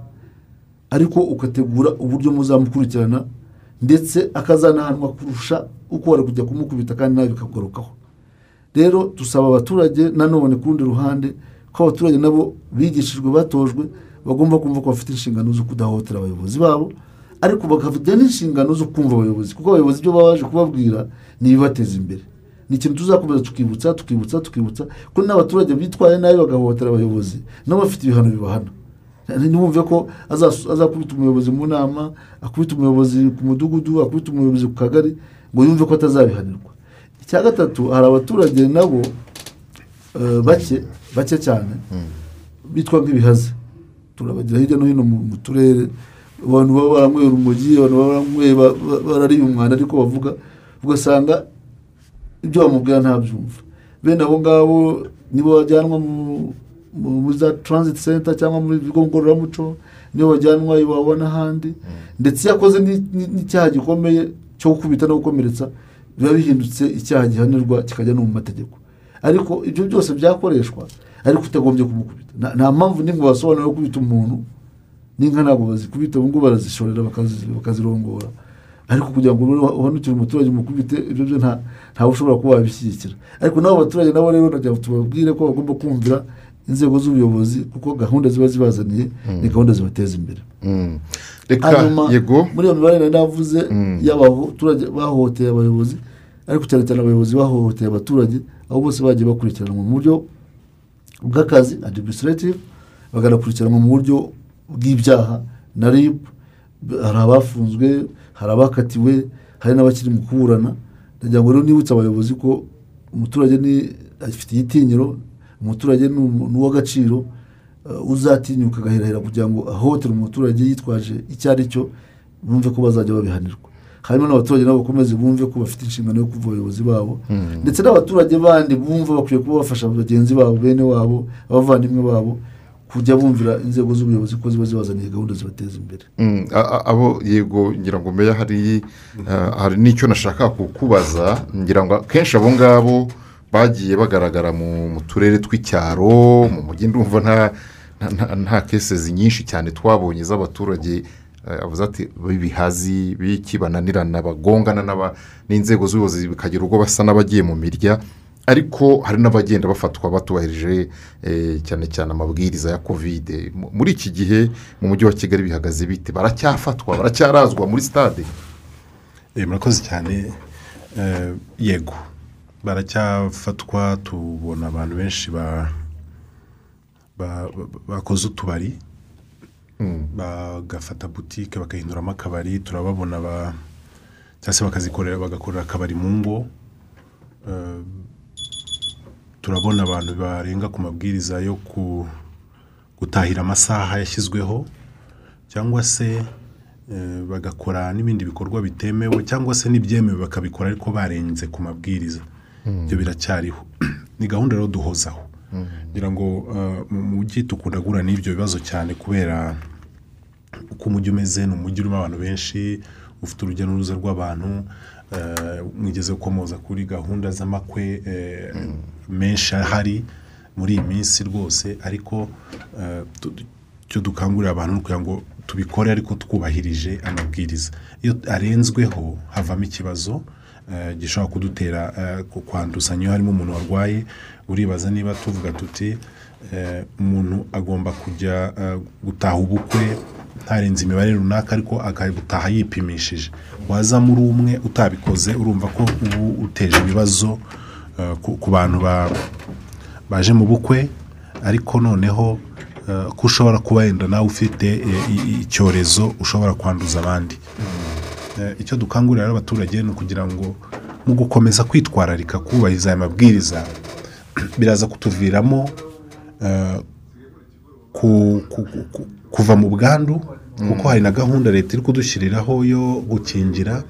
ariko ugategura uburyo muzamukurikirana ndetse akazanahanwa kurusha uko wari kujya kumukubita kandi nawe bikagarukaho rero dusaba abaturage nanone ku rundi ruhande ko abaturage nabo bigishijwe batojwe bagomba kumva ko bafite inshingano zo kudahohotera abayobozi babo ariko bakagira n'inshingano zo kumva abayobozi kuko abayobozi ibyo baba baje kubabwira ni ibibateza imbere. Ni ikintu tuzakomeza tukibutsa tukibutsa tukibutsa ko n'abaturage bitwaye nabi bagahohotera abayobozi nabo bafite ibihano bibahana. Ntibumve ko azakubita umuyobozi mu nama akubita umuyobozi ku mudugudu akubita umuyobozi ku kagari ngo yumve ko atazabihanirwa. Icya gatatu hari abaturage nabo eh, bake bake cyane bitwa nk'ibihaze turabagira hirya no hino mu turere. Abantu baba baranyweye urumogi abantu baba baranyweye ba- ba- barariye umwanda ariko bavuga ugasanga ibyo bamubwira ntabyumva bene abo ngabo nibo bajyanwa mu- mu- muri za transit center cyangwa muri bigo ngororamuco nibo bajyanwa iwabo n'ahandi ndetse iyo akoze ni- ni- n'icyaha gikomeye cyo gukubita no gukomeretsa biba bihindutse icyaha gihanirwa kikajya no mu mategeko ariko ibyo byose byakoreshwa ariko utagombye kumukubita nta- mpamvu n'imwe wasobanura yo gukubita umuntu n'inka ntabwo bazikubita ubu ngubu barazishorera bakazi- bakazirongora ariko kugira ngo ube uhanukire umuturage umukubite ibyo byo nta ntawe ushobora kuba wabishyigikira. Ariko nabo baturage nabo rero nagira ngo tubabwire ko bagomba kumvira inzego z'ubuyobozi kuko gahunda ziba zibazaniye ni gahunda zibateza imbere. Mm. reka hanyuma yego. muri iyo mibare nari navuze y'abaturage bahohoteye abayobozi ariko cyane cyane abayobozi bahohoteye abaturage aho bose bagiye bakurikiranwa mu buryo bw'akazi administrative bakanakurikiranwa mu buryo bw'ibyaha na rib hari abafunzwe hari abakatiwe hari n'abakiri mu kuburana. Ndagira ngo rero nibutse abayobozi ko umuturage ni afite igitinyiro umuturage ni uw'agaciro uh, uzatinyuka agahirahira kugira ngo ahohotere umuturage yitwaje icyo ari cyo bumve ko bazajya babihanirwa. Hanyuma n'abaturage nabo bakomeze bumve ko bafite inshingano yo kuva abayobozi babo. Ndetse n'abaturage bandi bumva bakwiye kuba bafasha bagenzi babo bene wabo abavandimwe babo kujya bumvira inzego z'ubuyobozi ko ziba zibazaniye gahunda zibateza imbere. Mm, abo yego ngira ngo meya hari ah, hari n'icyo nashaka kukubaza ngira ngo akenshi abo ngabo bagiye bagaragara mu turere tw'icyaro mu mujyi ndumva nta nta- kesezi nyinshi cyane twabonye z'abaturage eh, avuze ati b'ibihazi b'iki bananirana bagongana n'inzego z'ubuyobozi bikagira ubwo basa n'abagiye mu mirya. Ariko hari n'abagenda bafatwa batubahirije eh, cyane cyane amabwiriza ya kovide Mu- muri iki gihe mu mujyi wa kigali bihagaze bite? Baracyafatwa baracyarazwa muri stade? Eh, murakoze cyane. Eh, yego. Baracyafatwa tubona abantu benshi ba- ba- ba- bakoze utubari. Bagafata butike bagahinduramo akabari. Turababona ba- cyangwa se bakazikorera bagakorera akabari mu ngo. Turabona abantu barenga ku mabwiriza yo gutahira amasaha yashyizweho cyangwa se eh, bagakora n'ibindi bikorwa bitemewe cyangwa se n'ibyemewe bakabikora ariko barenze ku mabwiriza. Ibyo biracyariho. Ni gahunda rero duhozaho ngira ngo eh, mu mujyi dukunda guhura n'ibyo bibazo cyane kubera uko umujyi umeze ni umujyi urimo abantu benshi ufite urujya n'uruza rw'abantu mwigeze gukomoza kuri gahunda z'amakwe eh, menshi ahari muri iyi minsi rwose ariko eh, icyo dukangurira abantu ni ukugira ngo tubikore ariko twubahirije amabwiriza. Iyo arenzweho havamo ikibazo eh, gishobora kudutera eh, ku- kwanduzanya iyo harimo umuntu warwaye uribaza niba tuvuga tuti eh, umuntu agomba kujya eh, gutaha ubukwe ntarenze imibare runaka ariko akabutaha yipimishije. Waza muri umwe utabikoze urumva ko ubu uteje ibibazo eh, ku- bantu ba- baje mu bukwe ariko noneho eh, ko ushobora kuba wenda nawe ufite eh, icyorezo ushobora kwanduza abandi. Eh, icyo dukangurira abaturage ni ukugira ngo mu gukomeza kwitwararika kubahiriza aya mabwiriza biraza kutuviramo kuva mu bwandu kuko hari na gahunda leta iri kudushyiriraho yo gukingira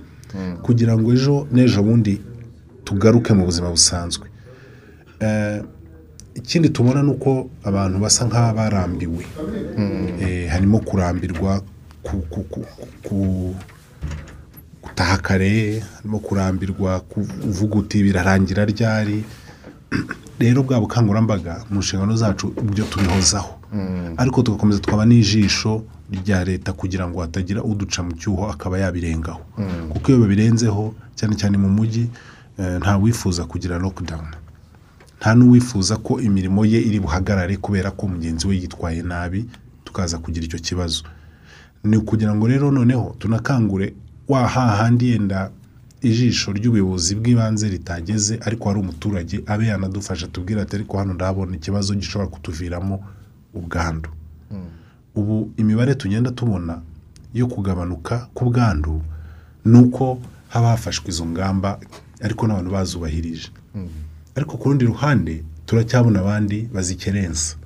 kugira ngo ejo n'ejo bundi tugaruke mu buzima busanzwe. Eh, ikindi tubona ni uko abantu basa nk'abarambiwe Eh, harimo kurambirwa ku- ku- ku- ku- gutaha kare harimo kurambirwa kuvuga uti birarangira ryari? rero bwa bukangurambaga mu nshingano zacu ibyo tubihozaho. Ariko tugakomeza tukaba n'ijisho rya leta kugira ngo hatagira uduca mu cyuho akaba yabirengaho. Kuko iyo babirenzeho cyane cyane mu mujyi eh, nta wifuza kugira lockdown. Nta n'uwifuza ko imirimo ye iri buhagarare kubera ko mugenzi we yitwaye nabi tukaza kugira icyo kibazo. Ni ukugira ngo rero noneho tunakangure wa hahandi yenda ijisho ry'ubuyobozi bw'ibanze ritageze ariko hari umuturage abe yanadufasha tubwira ati ariko hano ndahabona ikibazo gishobora kutuviramo ubwandu. Ubu imibare tugenda tubona yo kugabanuka k'ubwandu ni uko haba hafashwe izo ngamba ariko n'abantu bazubahirije. Ariko ku rundi ruhande turacyabona abandi bazikerensa.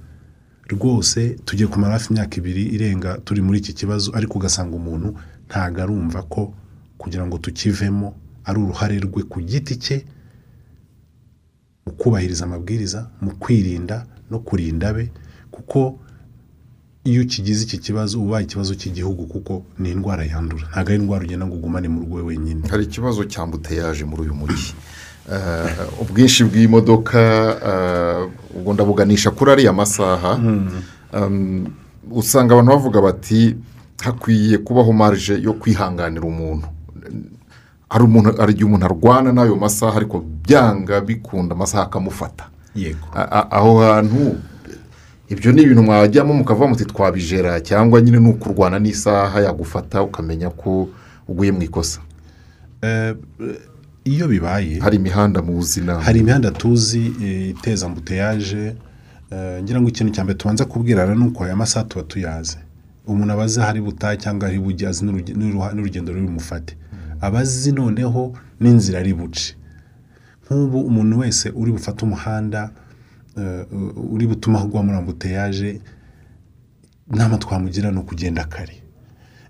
Rwose tugiye kumara hafi imyaka ibiri irenga turi muri iki kibazo ariko ugasanga umuntu ntabwo arumva ko kugira ngo tukivemo ari uruhare rwe ku giti cye mu kubahiriza amabwiriza mu kwirinda no kurinda abe kuko iyo ukigize iki kibazo ubaye ikibazo cy'igihugu kuko ni indwara yandura. Ntabwo ari indwara ugenda ngo ugumane mu rugo wenyine. Hari ikibazo cya mbuteyaje muri uyu mujyi. Eh, ubwinshi bw'imodoka eh, ubwo ndabuganisha kuri ariya masaha. Um, usanga abantu bavuga bati hakwiye kubaho marije yo kwihanganira umuntu. Hari igihe umuntu arwana n'ayo masaha ariko byanga bikunda amasaha akamufata. Yego. Aho hantu ibyo ni ibintu mwajyamo mukavuga muti twabijera cyangwa nyine ni ukurwana n'isaha yagufata ukamenya ko uguye mu ikosa. Iyo bibaye hari imihanda muzi nawe hari imihanda tuzi eh, iteza ambuteyaje eh, ngira ngo ikintu cya mbere tubanza kubwirana ni uko aya masaha tuba tuyazi umuntu aba azi ahari butahe cyangwa ahari bujye azi n'urugendo ruri bumufate. Aba azi noneho n'inzira ari buce. Nk'ubu umuntu wese uri bufate umuhanda eh, uri butuma agwa muri ambuteyaje inama twamugira ni ukugenda kare.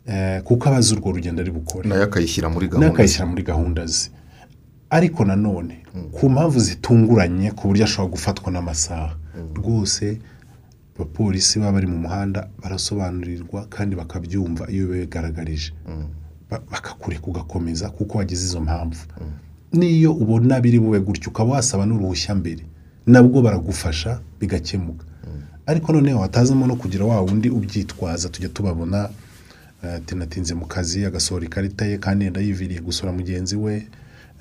Eh, kuko aba azi urwo rugendo ari bukore. Nayo akayishyira muri gahunda. Akayishyira muri gahunda ze. Ariko nanone ku mpamvu zitunguranye ku buryo ashobora gufatwa n'amasaha rwose abapolisi baba bari mu muhanda barasobanurirwa kandi bakabyumva iyo bigaragarije Ba- bakakureka ugakomeza kuko wagize izo mpamvu. N'iyo ubona biri bube gutyo ukaba wasaba n'uruhushya mbere nabwo baragufasha bigakemuka. Ariko noneho hatazamo no kugira wa wundi ubyitwaza tujya tubabona eh, ati natinze mu kazi agasohora ikarita ye kandi yenda yiviriye gusura mugenzi we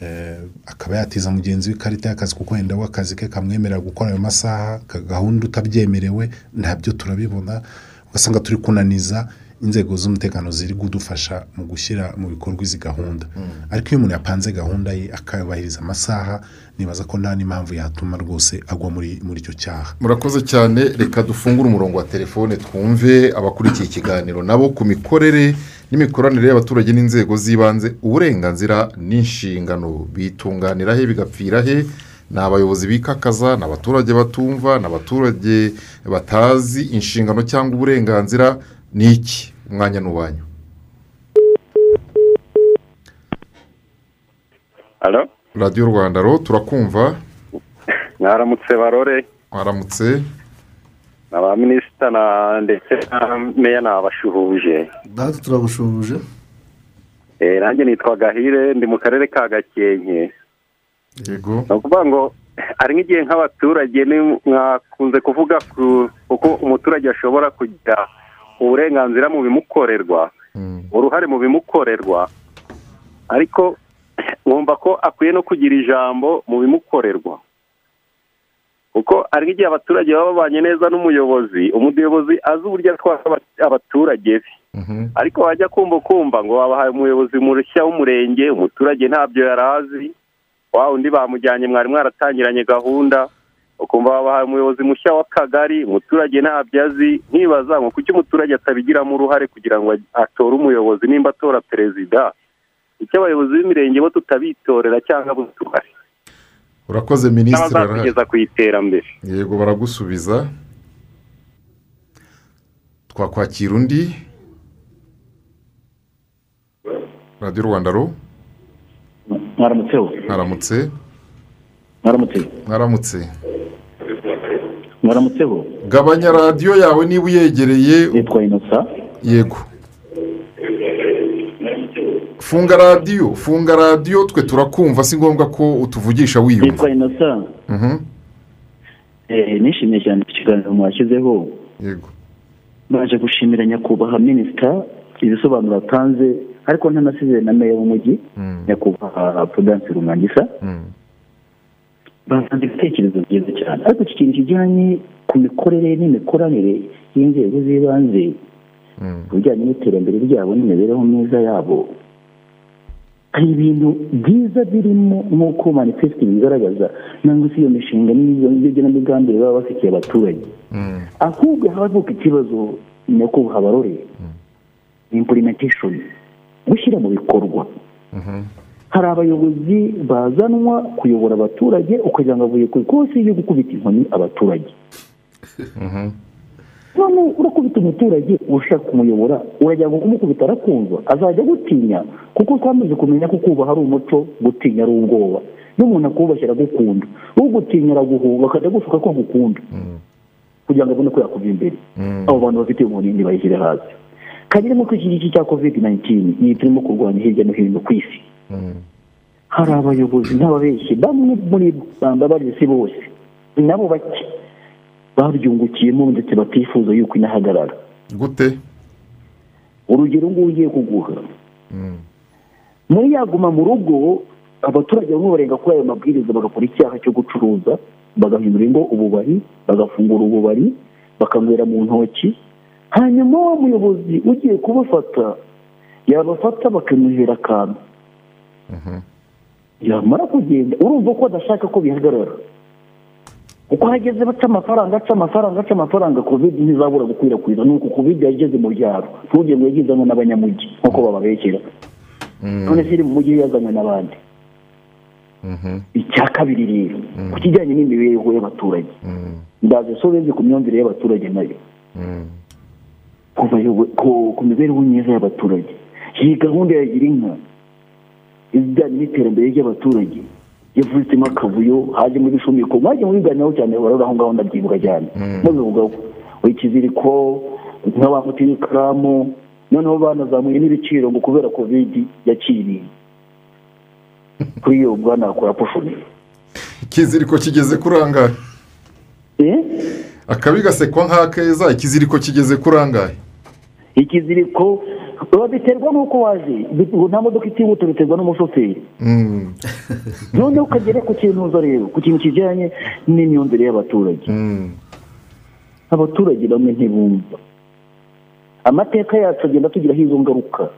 eh, akaba yatiza mugenzi we ikarita y'akazi kuko wenda we akazi ke kamwemerera gukora ayo masaha gahunda utabyemerewe ntabyo turabibona ugasanga turi kunaniza inzego z'umutekano ziri kudufasha mu gushyira mu bikorwa izi gahunda. Ariko iyo umuntu yapanze gahunda ye akabahiriza amasaha nibaza ko nta n'impamvu yatuma rwose agwa muri muri icyo cyaha. Murakoze cyane. Reka dufungure umurongo wa telefone twumve abakurikiye ikiganiro nabo ku mikorere n'imikoranire y'abaturage n'inzego z'ibanze uburenganzira n'inshingano. Bitunganira he bigapfira he ni abayobozi bikakaza ni abaturage batumva ni abaturage batazi inshingano cyangwa uburenganzira ni iki umwanya ni uwanyu. Radiyo rwanda ro turakumva. Mwaramutse barore. Mwaramutse. Aba minisita na ndetse na meya nabashuhuje. Natwe turagushubuje Eh, nanjye nitwa gahire ndi mu karere ka gakenke. Yego. Ni ukuvuga ngo hari nk'igihe nk'abaturage ni mwakunze kuvuga ku uko umuturage ashobora kugira uburenganzira mu bimukorerwa uruhare mu bimukorerwa. Ariko nkumva ko akwiye no kugira ijambo mu bimukorerwa. Kuko hari igihe abaturage baba babanye neza n'umuyobozi umuyobozi azi uburyo atwara aba- abaturage be. Ariko wajya kumva kumva ngo wabahaye umuyobozi mushya w'umurenge umuturage ntabyo yari azi wa undi bamujyanye mwari mwaratangiranye gahunda. Ukumva wabahaye umuyobozi mushya w'akagari umuturage ntabyo azi nkibaza ngo kuki umuturage atabigiramo uruhare kugira ngo atore umuyobozi nimba atora perezida. Icyo abayobozi b'imirenge bo tutabitorera cyangwa butuhari urakoze minisitiri arahari. n'abazatugeza ku iterambere. Yego baragusubiza. Twakwakira undi. Radiyo rwanda ro mwaramutseho mwaramutse. Mwaramutse. Mwaramutse. Mwaramutseho gabanya radiyo yawe niba uyegereye. Nitwa inosa yego. Funga radiyo funga radiyo twe turakumva si ngombwa ko utuvugisha wiyumva. Nitwa inosa Mhm. Eh, nishimiye cyane ku kiganiro mwashyizeho. Yego. Baje gushimira nyakubahwa minisita ibisobanuro atanze ariko ntanasize na meya w'umujyi. Nyakubahwa prudense rumangisa batanze ibitekerezo byiza cyane. Ariko iki kintu kijyanye ku mikorere n'imikoranire y'inzego z'ibanze ku bijyanye n'iterambere ryabo n'imibereho myiza yabo hari ibintu byiza birimo nk'uko manifesiti bigaragaza nangwa se iyo mishinga n'iyo n'igenamigambi baba bafitiye abaturage. Ahubwo havuka ikibazo nyakubahwa barore implementation gushyira mu bikorwa. Hari abayobozi bazanwa kuyobora abaturage ukagira ngo avuye ku ikosi yo gukubita inkoni abaturage. None urakubita umuturage ushaka kumuyobora ngo kumukubita arakumva azajya gutinya kuko twamaze kumenya ko kubaha ari umuco gutinya ari ubwoba. N'umuntu akubashye aragukunda ugutinya araguhuba akajya gusuka ko agukunda. Kugira ngo abone ko yakuva imbere. Abo bantu bafite umunini bayishyire hasi. Kandi nk'uko iki ngiki cya kovide nayintini iyi turimo kurwanya hirya no hino ku isi. Hari abayobozi n'ababeshyi bamwe muri rwanda bari si bose nabo bake. Babyungukiyemo ndetse batifuza yuko inahagarara. Gute? Urugero ngubu ugiye kuguha muri yaguma mu rugo abaturage bamwe barenga kuri ayo mabwiriza bagakora icyaha cyo gucuruza bagahindura ingo ububari bagafungura ububari bakanywera mu ntoki. Hanyuma wa muyobozi ugiye kubafata yabafata bakamuhera akantu. Yamara kugenda urumva ko adashaka ko bihagarara. Uko hageze baca amafaranga aca amafaranga aca amafaranga kovide ntizabura gukwirakwiza ni uko kovide yageze mu byaro. Ntugire ngo n'abanyamujyi nk'uko bababekera. None se iri mu mujyi yazanywe n'abandi. Icya kabiri rero ku kijyanye n'imibereho y'abaturage. Ndaza sobeze ku myumvire y'abaturage na yo. Ku mibereho myiza y'abaturage. Iyi gahunda ya gira inka ibijyanye n'iterambere ry'abaturage. Yavutsemo akavuyo hajemo ibishumiko mwagiye mubiganiraho cyane barora aho ngaho ndabyibuka cyane. Mubivugaho ikiziriko nk'abamutira ikaramu noneho banazamuye n'ibiciro ngo kubera kovidi yakiriye kuri iyo bwana akora pushoni ikiziriko kigeze kuri angahe akabi gasekwa nk'akeza ikiziriko kigeze kuri angahe ikiziriko biba biterwa n'uko waje nta modoka itihuta biterwa n'umushoferi. Noneho ukagera ku kintu uza rero ku kintu kijyanye n'imyumvire y'abaturage. Abaturage bamwe ntibumva. Amateka yacu agenda atugiraho izo ngaruka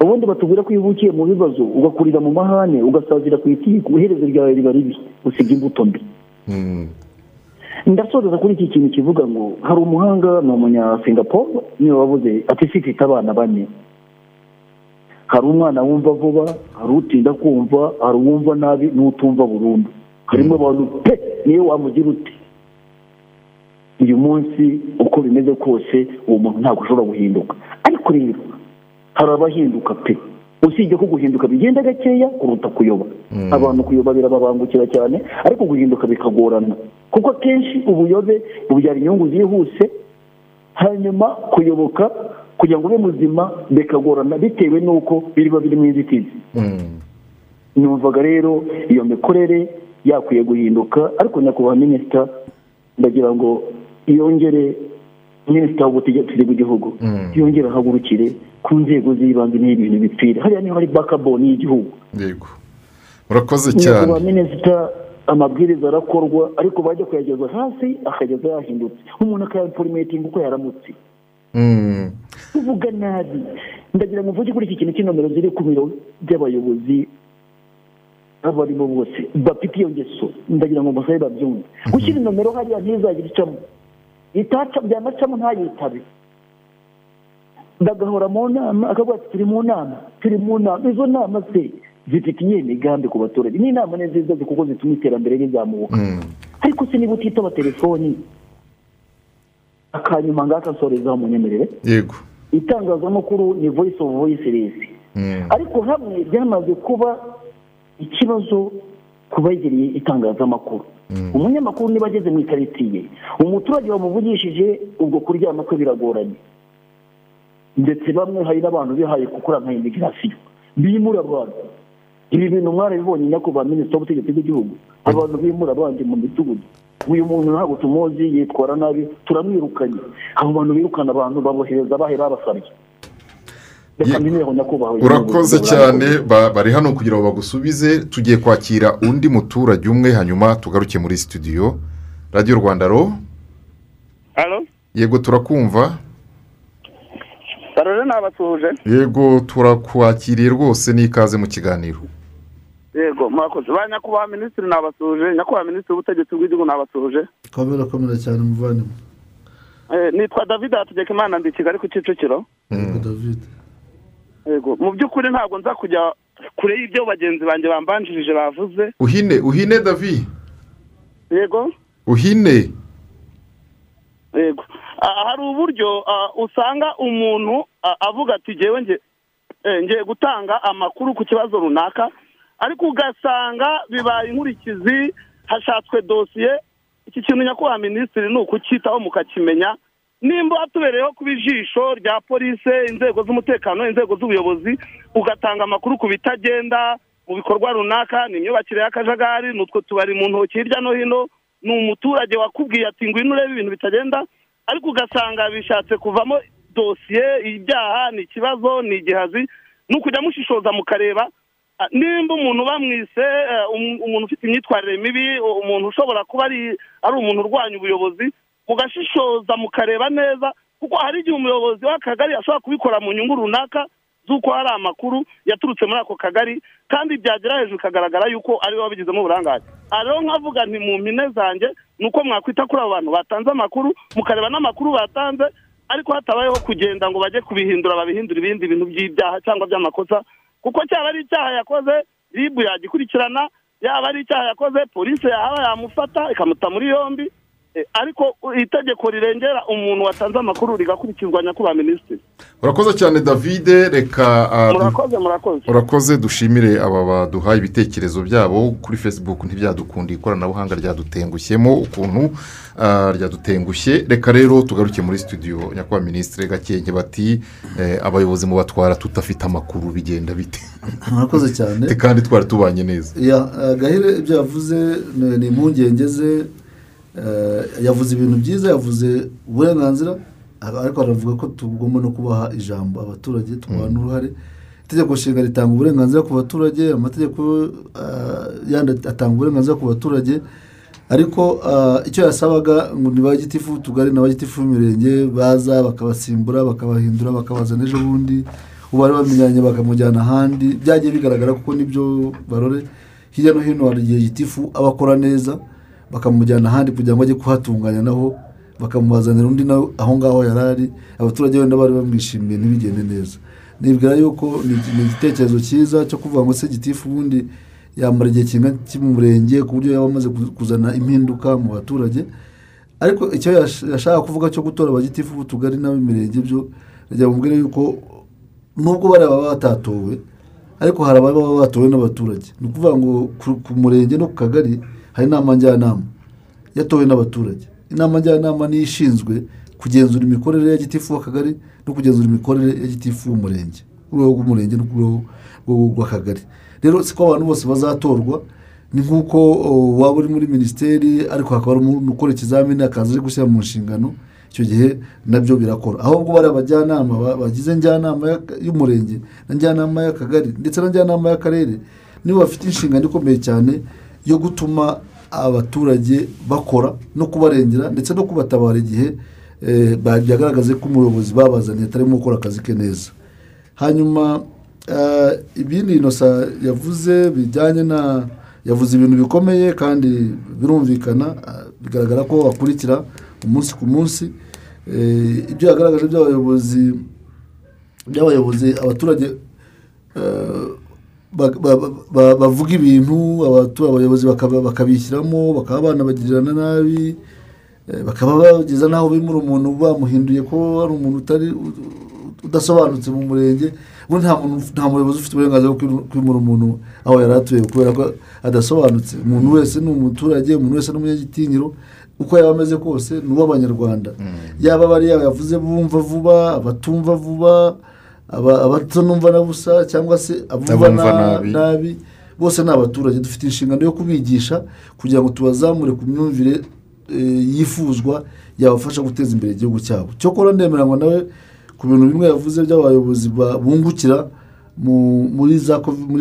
ubundi batubwira ko iyo uvukiye mu bibazo ugakurira mu mahane ugasazira ku itiku iherezo ryawe riba ribi. Usiga imbuto mbi. Ndasoreza kuri iki kintu kivuga ngo hari umuhanga ni umunyasingapore ni we wavuze ati ifite abana bane. Hari umwana wumva vuba hari utinda kumva hari uwumva nabi n'utumva burundu. Harimo abantu pe niyo wamugira ute uyu munsi uko bimeze kose uwo muntu ntabwo ushobora guhinduka. Ariko rero hari abahinduka pe. Usibye ko guhinduka bigenda gakeya kuruta kuyoba. Abantu kuyoba birababangukira cyane ariko guhinduka bikagorana. Kuko akenshi ubuyobe bubyara inyungu zihuse hanyuma kuyoboka kugira ngo ube muzima bikagorana bitewe n'uko biba biri mu inzitizi numvaga rero iyo mikorere yakwiye guhinduka ariko nyakubahwa minisita ndagira ngo yongere minisitiri w'ubutegetsi bw'igihugu. Yongera ahagurukire ku nzego z'ibanze ni ho ibintu bipfira. Hariya ni ho hari bakaboni y'igihugu. Yego. Urakoze cyane. minisita amabwiriza arakorwa ariko bajya kuyageza hasi akageza yahindutse. Umuntu akayaporimetinga uko yaramutse. Mm. uvuga nabi. Ndagira ngo mvuge kuri iki kintu cy'inomero ziri ku biro by'abayobozi abo ari bo bose. Bafite iyo ngeso. Ndagira ngo musabe babyumve. Gushyira inomero hariya ntizagire icamo byanacamo ntayitabe bagahora mu nama akavuga ati turi mu nama turi mu nama izo nama se zifite iyihe migambi ku baturage ni inama ni nziza kuko zituma iterambere rizamuka ariko se niba utitaba telefoni akanyuma ngaka nsorezaho munyemerere yego itangazamakuru ni. Voice of voiceless ariko hamwe byamaze kuba ikibazo ku begereye itangazamakuru umunyamakuru niba ageze mu ikaritsiye umuturage wamuvugishije ubwo kuryama kwe biragoranye. Ndetse bamwe hari n'abantu bihaye gukora nka imigirasiyo bimura abantu ibi bintu mwarabibonye nyakubahwa minisitiri w'ubutegetsi bw'igihugu. Abantu bimura abandi mu midugudu. Uyu muntu ntabwo tumuzi yitwara nabi turamwirukanye. Abo bantu birukana abantu babohereza bahe babasabye urakoze cyane ba- bari hano kugira ngo bagusubize tugiye kwakira undi muturage umwe hanyuma tugaruke muri studio. Radiyo rwanda ro. Yego turakumva. Barore nabasuhuje yego turakwakiriye rwose n'ikaze mu kiganiro. Yego murakoze ba nyakubahwa minisitiri nabasuhuje nyakubahwa minisitiri w'ubutegetsi bw'igihugu nabasuhuje komera komera cyane muvandimwe Eh, nitwa david hategekimana ndi i kigali ku kicukiro. Yego david. Mu by'ukuri ntabwo nza kujya kure y'ibyo bagenzi banjye bambanjirije bavuze. Uhine uhine davi? Yego uhine? Yego hari uburyo usanga umuntu avuga ati ngewe nge ngiye gutanga amakuru ku kibazo runaka. Ariko ugasanga bibaye inkurikizi hashatswe dosiye iki kintu nyakubahwa minisitiri ni ukucyitaho mukakimenya. Nimba watubereyeho kuba ijisho rya polise inzego z'umutekano inzego z'ubuyobozi ugatanga amakuru ku bitagenda mu bikorwa runaka ni imyubakire y'akajagari ni utwo tubari mu ntoki hirya no hino ni umuturage wakubwiye ati ngwino urebe ibintu bitagenda ariko ugasanga bishatse kuvamo dosiye ibyaha ni ikibazo ni igihazi ni ukujya mushishoza mukareba nimba umuntu bamwise eh, um- umuntu ufite imyitwarire mibi umuntu ushobora kuba ari umuntu urwanya ubuyobozi mugashishoza mukareba neza kuko hari igihe umuyobozi w'akagari ashobora kubikora mu nyungu runaka z'uko hari amakuru yaturutse muri ako kagari kandi byagera hejuru ikagaragara yuko ari we wabigizemo uburangare rero nkavuga nti mu mpine zanjye ni uko mwakwita kuri abo bantu batanze amakuru mukareba n'amakuru batanze ariko hatabayeho kugenda ngo bajye kubihindura babihindura ibindi bintu by'ibyaha cyangwa by'amakosa kuko cyaba ari icyaha yakoze ribu yagikurikirana yaba ari icyaha yakoze polisi yaba yamufata ikamuta muri yombi ariko itegeko rirengera umuntu watanze amakuru rigakurikizwa nyakubahwa minisitiri. Urakoze cyane davide. Reka ah, murakoze murakoze. Urakoze dushimire aba baduhaye ibitekerezo byabo kuri facebook. Ntibyadukundiye ikoranabuhanga ryadutengushyemo ukuntu ah, ryadutengushye. Reka rero tugaruke muri studio nyakubahwa minisitiri gakenke bati eh, abayobozi mu batwara tudafite amakuru bigenda bite? Murakoze cyane. Kandi twari tubanye neza. Ya eh, gahire ibyo yavuze ni- impungenge ze. Yavuze ibintu byiza yavuze uburenganzira ariko aravuga ko tugomba no kubaha ijambo abaturage tukabaha n'uruhare. Itegeko nshinga ritanga uburenganzira ku baturage amategeko eh, atanga uburenganzira ku baturage ariko eh, icyo yasabaga ngo ni ba gitifu utugari na ba gitifu b'imirenge baza bakabasimbura bakabahindura bakabazana ejo bundi. Ubu bari bamenyanye bakamujyana ahandi. Byagiye bigaragara kuko ni byo barore. Hirya no hino hari igihe gitifu aba akora neza bakamujyana ahandi kugira ngo ajye kuhatunganya naho bakamubazanira undi nawe aho ngaho yari ari. Abaturage wenda bari bamwishimiye ntibigende neza. Nibwira yuko ni igitekerezo cyiza cyo kuvuga ngo se gitifu ubundi yamara igihe kingana iki mu murenge ku buryo yaba amaze ku- kuzana impinduka mu baturage? Ariko icyo yash- yashaka kuvuga cyo gutora abagitifu b'utugari n'ab'imirenge byo rajya mubwire yuko nubwo bari baba batatowe ariko hari ababa batowe n'abaturage. Ni ukuvuga ngo ku murenge no ku kagari hari inama njyanama yatowe n'abaturage. Inama njyanama niyo ishinzwe kugenzura imikorere ya gitifu w'akagari no kugenzura imikorere ya gitifu w'umurenge. Urwego rw'umurenge n'urwego rw'akagari rero siko abantu bose bazatorwa ni nk'uko waba uri muri minisiteri ariko hakaba hari umuntu ukora ikizamini akaza ari gushyira mu nshingano icyo gihe na byo birakora. Ahubwo bari abajyanama ba- bagize njyanama ya- y'umurenge na njyanama y'akagari ndetse na njyanama y'akarere nibo bafite inshingano ikomeye cyane yo gutuma abaturage bakora no kubarengera ndetse no kubatabara igihe eh, byagaragaze ko umuyobozi babazaniye atarimo gukora akazi ke neza. Hanyuma eh, ibindi inosa yavuze bijyanye na yavuze ibintu bikomeye kandi birumvikana ah, bigaragara ko bakurikira umunsi ku munsi. Eh, ibyo yagaragaje by'abayobozi by'abayobozi abaturage eh, ba- ba- ba- bavuga ibintu abayobozi bakabishyiramo bakaba banabagirirana nabi eh, bakaba bageza n'aho bimura umuntu bamuhinduye ko ari umuntu utari udasobanutse mu murenge ubu nta muntu nta muyobozi ufite uburenganzira bwo kwimu- kwimura umuntu aho yari atuye kubera ko adasobanutse. Umuntu wese ni umuturage umuntu wese ni umunyagitinyiro uko yaba ameze kose ni uw'abanyarwanda. Yaba bariya yavuze bumva vuba abatumva vuba aba- abatanumva na busa cyangwa se abumva Abumva na- nabi. bose ni abaturage dufite inshingano yo kubigisha kugira ngo tubazamure ku myumvire eh, yifuzwa yabafasha guteza imbere igihugu cyabo cyokora ndemeranywa nawe ku bintu bimwe yavuze by'abayobozi ba- bungukira mu- muri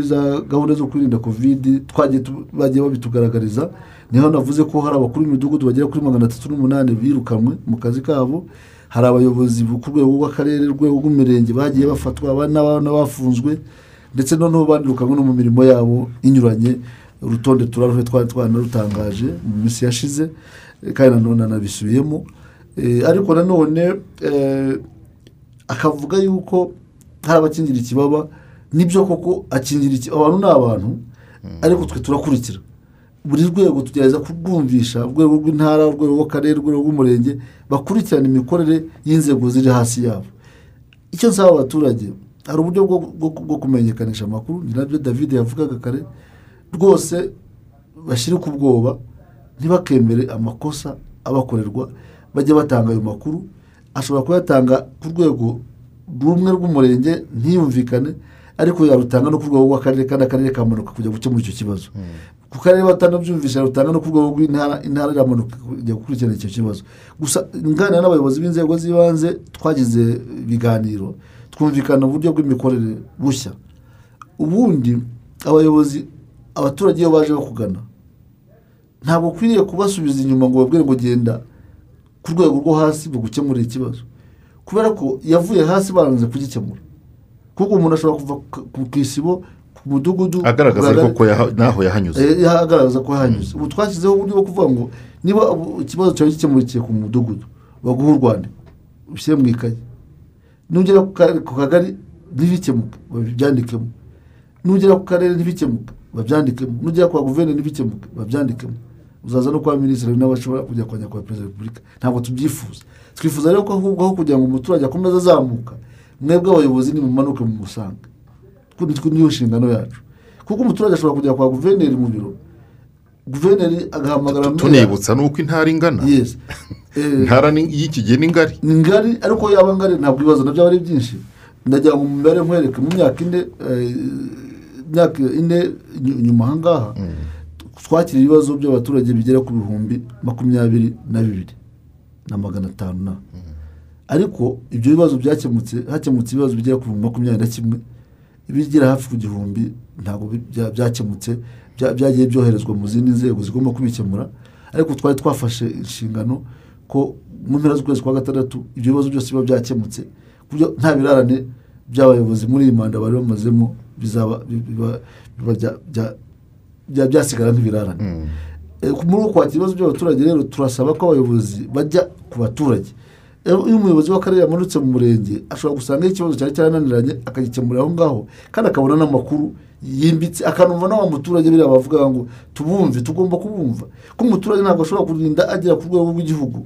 za gahunda zo kwirinda tu- bagiye babitugaragariza ni ho navuze ko hari abakuru b'imidugudu bagera kuri magana atatu n'umunani birukanwe mu kazi kabo hari abayobozi ku rwego rw'akarere urwego rw'imirenge bagiye bafatwa abandi n'abana bafunzwe ndetse noneho bandirukanwe no mu mirimo yabo inyuranye. Urutonde turaruhe twari twanarutangaje mu minsi yashize eh, kandi nanone anabisubiyemo. Eh, ariko nanone eh, akavuga yuko hari abakingira ikibaba ni byo koko akingira ikibaba abantu ni abantu ariko twe turakurikira. Buri rwego tugerageza kurwumvisha urwego rw'intara urwego rw'akarere urwego rw'umurenge bakurikirana imikorere y'inzego ziri hasi yabo. Icyo nsaba abaturage hari uburyo bwo, kumenyekanisha amakuru ni na byo david yavugaga kare rwose bashyire ku bwoba ntibakemere amakosa abakorerwa bajye batanga ayo makuru ashobora kuyatanga ku rwego rumwe rw'umurenge ntiyumvikane ariko yarutanga no ku rwego rw'akarere kandi akarere kamanuka kujya gukemura icyo kibazo. Ku karere batanabyumvisha yarutanga no ku rwego rw'intara intara iramanuka kujya gukurikirana icyo kibazo. Gusa nganira n'abayobozi b'inzego z'ibanze twagize ibiganiro twumvikana uburyo bw'imikorere bushya. Ubundi abayobozi abaturage iyo baje bakugana ntabwo ukwiriye kubasubiza inyuma ngo babwire ngo genda ku rwego rwo hasi bagukemurire ikibazo kubera ko yavuye hasi baranze kugikemura. Kuko umuntu ashobora kuva ku- isibo mudugudu agaragaza ko n'aho yahanyuze. Eh, agaragaza ko yahanyuze. Ubu twashyizeho uburyo bwo kuvuga ngo niba ikibazo cyawe gikemurikiye ku mudugudu baguha urwandiko ushyire mu ikayi. Nugera ku ka- ku kagari ntibikemuke babyandikemo. Nugera ku karere ntibikemuke babyandikemo. Nugera kwa guverineri ntibikemuke babyandikemo. Uzaza no kwa minisitiri n'abashobora kujya kwa nyakubahwa perezida wa repubulika. Ntabwo tubyifuza. Twifuza rero ko ahubwo aho kugira ngo umuturage akomeze azamuka. Mwebwe abayobozi nimumanuke mu musanga niyo nshingano yacu. Kuko umuturage ashobora kujya kwa guverineri mu biro. Guverineri agahamagara tunibutsa nuko intara ingana. Yes. Intara ni- y'iki gihe ni ngari. Ni ariko yaba ngari ntabwo ibibazo na byo aba ari byinshi. Ndagira ngo mu mibare nkwereke mu myaka ine eh, imyaka ine ny- nyuma aha ngaha twakira ibibazo by'abaturage bigera ku bihumbi makumyabiri na bibiri na magana atanu na. Ariko ibyo bibazo byakemutse hakemutse ibibazo bigera ku bihumbi makumyabiri na kimwe. Ibigera hafi ku gihumbi ntabwo byakemutse bya- byagiye byoherezwa mu zindi nzego zigomba kubikemura ariko twari twafashe inshingano ko mu mpera z'ukwezi kwa gatandatu ibyo bibazo byose biba byakemutse ku buryo nta birarane by'abayobozi muri iyi manda bari bamazemo bizaba biba- biba bya- bya- bya- byasigara nk'ibirarane Eh, muri uko kwakira ibibazo by'abaturage rero turasaba ko abayobozi bajya ku baturage iyo umuyobozi w'akarere yamanutse mu murenge ashobora gusangaho ikibazo cyari cyarananiranye akagikemurira aho ngaho kandi akabona n'amakuru yimbitse akanumva n'aba muturage biriya bavuga ngo tubumve tugomba kubumva. Ko umuturage ntabwo ashobora kurinda agera ku rwego rw'igihugu.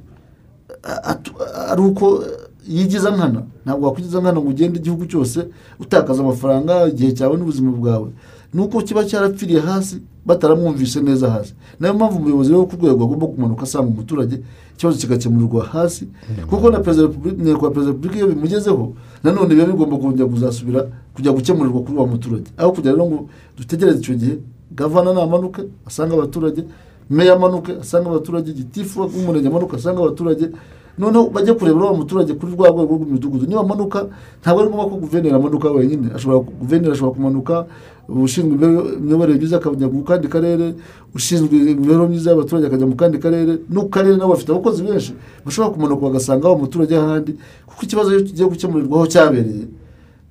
Ari uko yigiza nkana. Ntabwo wakwigiza nkana ngo ugende igihugu cyose utakaza amafaranga igihe cyawe n'ubuzima bwawe. Ni uko kiba cyarapfiriye hasi bataramwumvise neza hasi. Niyo mpamvu umuyobozi rero ku rwego agomba kumanuka asanga umuturage ikibazo kigakemurirwa hasi. Kuko na perezida wa repubulika nyakubahwa perezida wa repubulika iyo bimugezeho nanone biba bigomba kongera kuzasubira kujya gukemurirwa kuri uwo muturage. Aho kugira ngo dutegereze icyo gihe gavana namanuke asanga abaturage meya amanuke asanga abaturage gitifu w'umurenge amanuke asanga abaturage noneho bajya kureba uriya muturage kuri rwa rwego rw'imidugudu. Nibamanuka ntabwo ari ngombwa ko guverineri amanuka wenyine. Ashobora guverineri ashobora kumanuka ushinzwe imiyoborere myiza akajya mu kandi karere ushinzwe imibereho myiza y'abaturage akajya mu kandi karere n'ukarere nabo bafite abakozi benshi bashobora kumanuka bagasanga wa muturage ahandi kuko ikibazo kigiye gukemurirwa aho cyabereye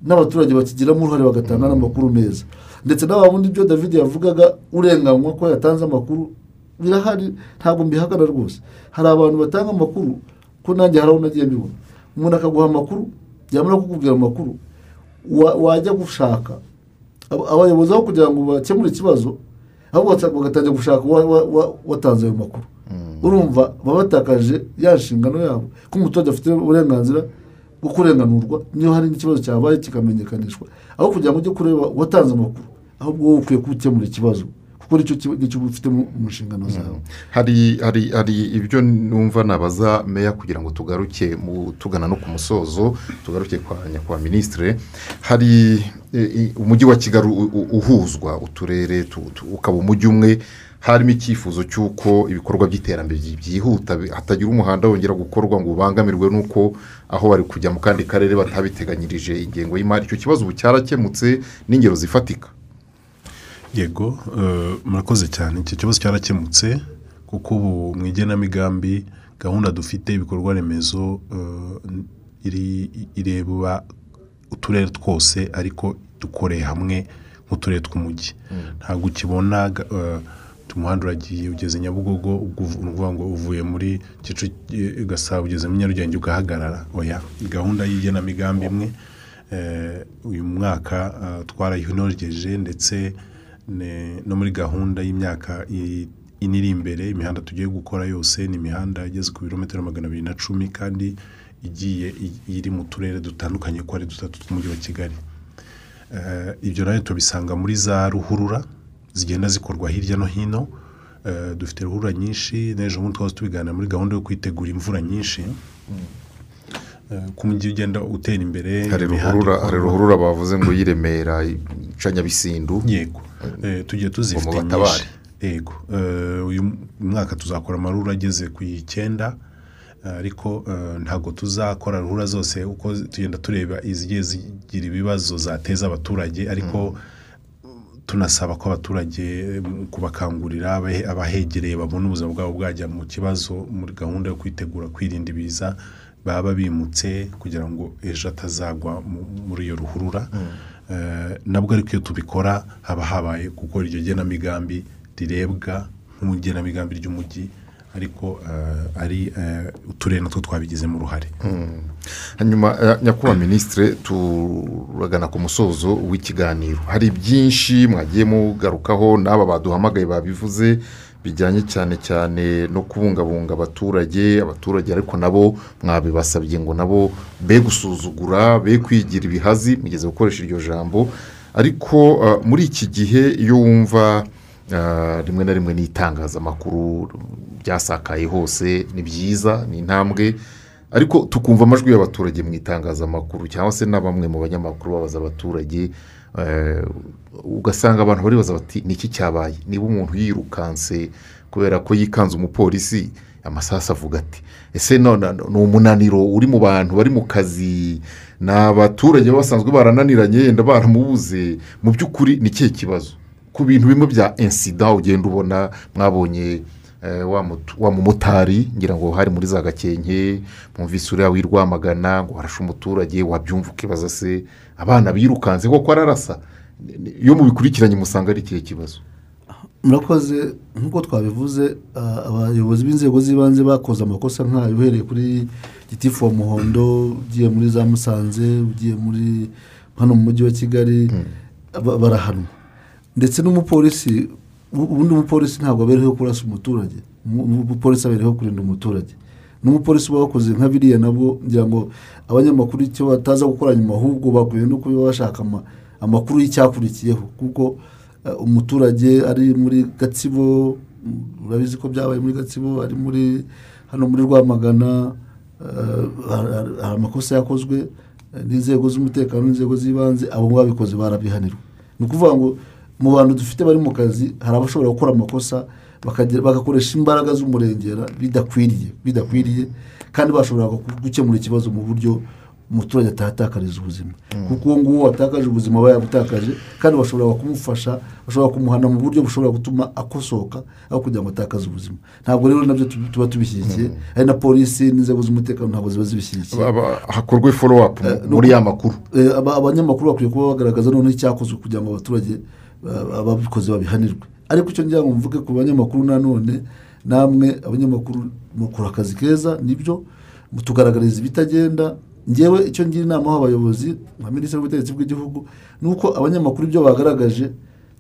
n'abaturage bakigiramo uruhare bagatanga n'amakuru meza. Ndetse bundi ibyo david yavugaga urenganywa ko yatanze amakuru birahari ntabwo mbihakana rwose. Hari abantu batanga amakuru ko nanjye hari aho nagiye mbibona umuntu akaguha amakuru yamara kukubwira amakuru wa- wajya gushaka aba- abayobozi aho kugira ngo bakemure ikibazo ahubwo bagatangira gushaka watanze ayo makuru urumva baba batakaje ya nshingano yabo. Ko umuturage afite uburenganzira bwo kurenganurwa niyo hari n'ikibazo cyabaye kikamenyekanishwa aho kugira ngo ujye kureba watanze amakuru ahubwo wowe ukwiye gukemura ikibazo ni cyo kiba- ufite mu nshingano zawe hari hari ibyo numva nabaza meya kugira ngo tugaruke tugana no ku musozo tugaruke kwa nyakubahwa minisitire hari e, e, umujyi wa kigali uhuzwa uturere tu- tu- ukaba umujyi umwe harimo icyifuzo cy'uko ibikorwa by'iterambere byi- byihuta hatagira umuhanda wongera gukorwa ngo ubangamirwe n'uko aho bari kujya mu kandi karere batabiteganyirije ingengo y'imari. Icyo kibazo ubu cyarakemutse n'ingero zifatika. Yego eh, murakoze cyane. Icyo kibazo cyarakemutse kuko ubu mu igenamigambi gahunda dufite ibikorwa remezo eh, ireba uturere twose ariko dukoreye hamwe nk'uturere tw'umujyi. Ntabwo ukibona eh, umuhanda uragiye ugeze nyabugogo ni ukuvuga ngo uvuye muri Kicukiro gasabo ugeze muri nyarugenge ugahagarara. Oya gahunda y'igenamigambi imwe uyu mwaka twarayinogeje ndetse no muri gahunda y'imyaka i- ine iri imbere imihanda tugiye gukora yose ni imihanda igeze ku birometero magana abiri na cumi kandi igiye iri mu turere dutandukanye ko ari dutatu tw'umujyi wa kigali. Eh, ibyo na yo tubisanga muri za ruhurura zigenda zikorwa hirya no hino. Eh, dufite ruhurura nyinshi n'ejo bundi twaba tubiganira muri gahunda yo kwitegura imvura nyinshi. Eh, ko umujyi ugenda utera imbere hari ruhurura ruhurura bavuze ngo y'iremera ica nyabisindu yego. Eh, tugiye tuzifite nyinshi yego. Eh, uyu mwaka tuzakora amarura ageze ku icyenda ariko ntabwo tuzakora ruhura zose uko tugenda tureba izigiye zigira ibibazo zateza abaturage ariko tunasaba ko abaturage kubakangurira abahe- abahegereye babona ubuzima bwabo bwajya mu kibazo muri gahunda yo kwitegura kwirinda ibiza. Baba bimutse kugira ngo ejo atazagwa mu- muri iyo ruhurura. Eh, nabwo ariko iyo tubikora haba habaye gukora iryo genamigambi rirebwa nk'umugenamigambi ry'umujyi ariko eh, ari eh, uturere natwo twabigizemo uruhare hanyuma eh, nyakubahwa minisitire turagana ku musozo w'ikiganiro. Hari byinshi mwagiye mugarukaho n'aba baduhamagaye babivuze bijyanye cyane cyane no kubungabunga abaturage abaturage ariko nabo mwabibasabye ngo nabo be gusuzugura be kwigira ibihazi mugeze gukoresha iryo jambo. Ariko eh, muri iki gihe iyo wumva eh, rimwe na rimwe n'itangazamakuru byasakaye hose ni byiza ni intambwe. Ariko tukumva amajwi y'abaturage mu itangazamakuru cyangwa se na bamwe mu banyamakuru babaza abaturage ugasanga abantu baribaza bati ni iki cyabaye? Niba umuntu yirukanse kubera ko yikanze umupolisi? Amasasu avuga ati ese none ni umunaniro uri mu bantu bari mu kazi? Ni abaturage basanzwe barananiranye yenda baramubuze. Mu by'ukuri ni ikihe kibazo? Ku bintu bimwe bya insida ugenda ubona mwabonye eh, wa mumotari ngira ngo hari muri za gakenke mwumvise uriya w'i rwamagana ngo harashe umuturage wabyumva ukibaza se. Abana birukanse koko ararasa. Iyo mubikurikiranye musanga ari ikihe kibazo? Murakoze nk'uko twabivuze abayobozi b'inzego z'ibanze bakoze amakosa nk'ayo. Uhereye kuri gitifu wa muhondo ugiye muri za musanze ugiye muri hano mu mujyi wa kigali ba- barahanwa. Ndetse n'umupolisi ubundi umupolisi ntabwo abereyeho kurasa umuturage. Umu- umupolisi abereyeho kurinda umuturage. N'umupolisi uba wakoze nka biriya nabwo ngira ngo abanyamakuru icyo bataza gukora nyuma ahubwo bakwiye no kuba bashaka ama- amakuru y'icyakurikiyeho. Kuko eh, umuturage ari muri gatsibo urabizi ko byabaye muri gatsibo ari muri hano muri rwamagana eh, hari amakosa yakozwe eh, n'inzego z'umutekano n'inzego z'ibanze abo babikoze barabihanirwa. Ni ukuvuga ngo mu bantu dufite bari mu kazi hari abashobora gukora amakosa bagakoresha imbaraga z'umurengera bidakwiriye bidakwiriye kandi bashobora gukemura ikibazo mu buryo umuturage atahatakariza ubuzima. Kuko uwo nguwo watakaje ubuzima aba yabutakaje kandi bashobora kumufasha bashobora kumuhana mu buryo bushobora gutuma akosoka aho kugira ngo atakaze ubuzima. Ntabwo rero na byo tu- tuba tubishyigikiye. Hari na polisi n'inzego z'umutekano ntabwo ziba zibishyigikiye. Aba- hakorwe follow up muri ya makuru. Eh, aba- abanyamakuru bakwiye kuba bagaragaza noneho icyakozwe kugira ngo abaturage ba- ababikoze babihanirwe. Ariko icyo ngira ngo mvuge ku banyamakuru nanone namwe abanyamakuru mukora akazi keza ni byo tugaragariza ibitagenda. Ngewe icyo ngira inama abayobozi nka minisitiri w'ubutegetsi bw'igihugu ni uko abanyamakuru ibyo bagaragaje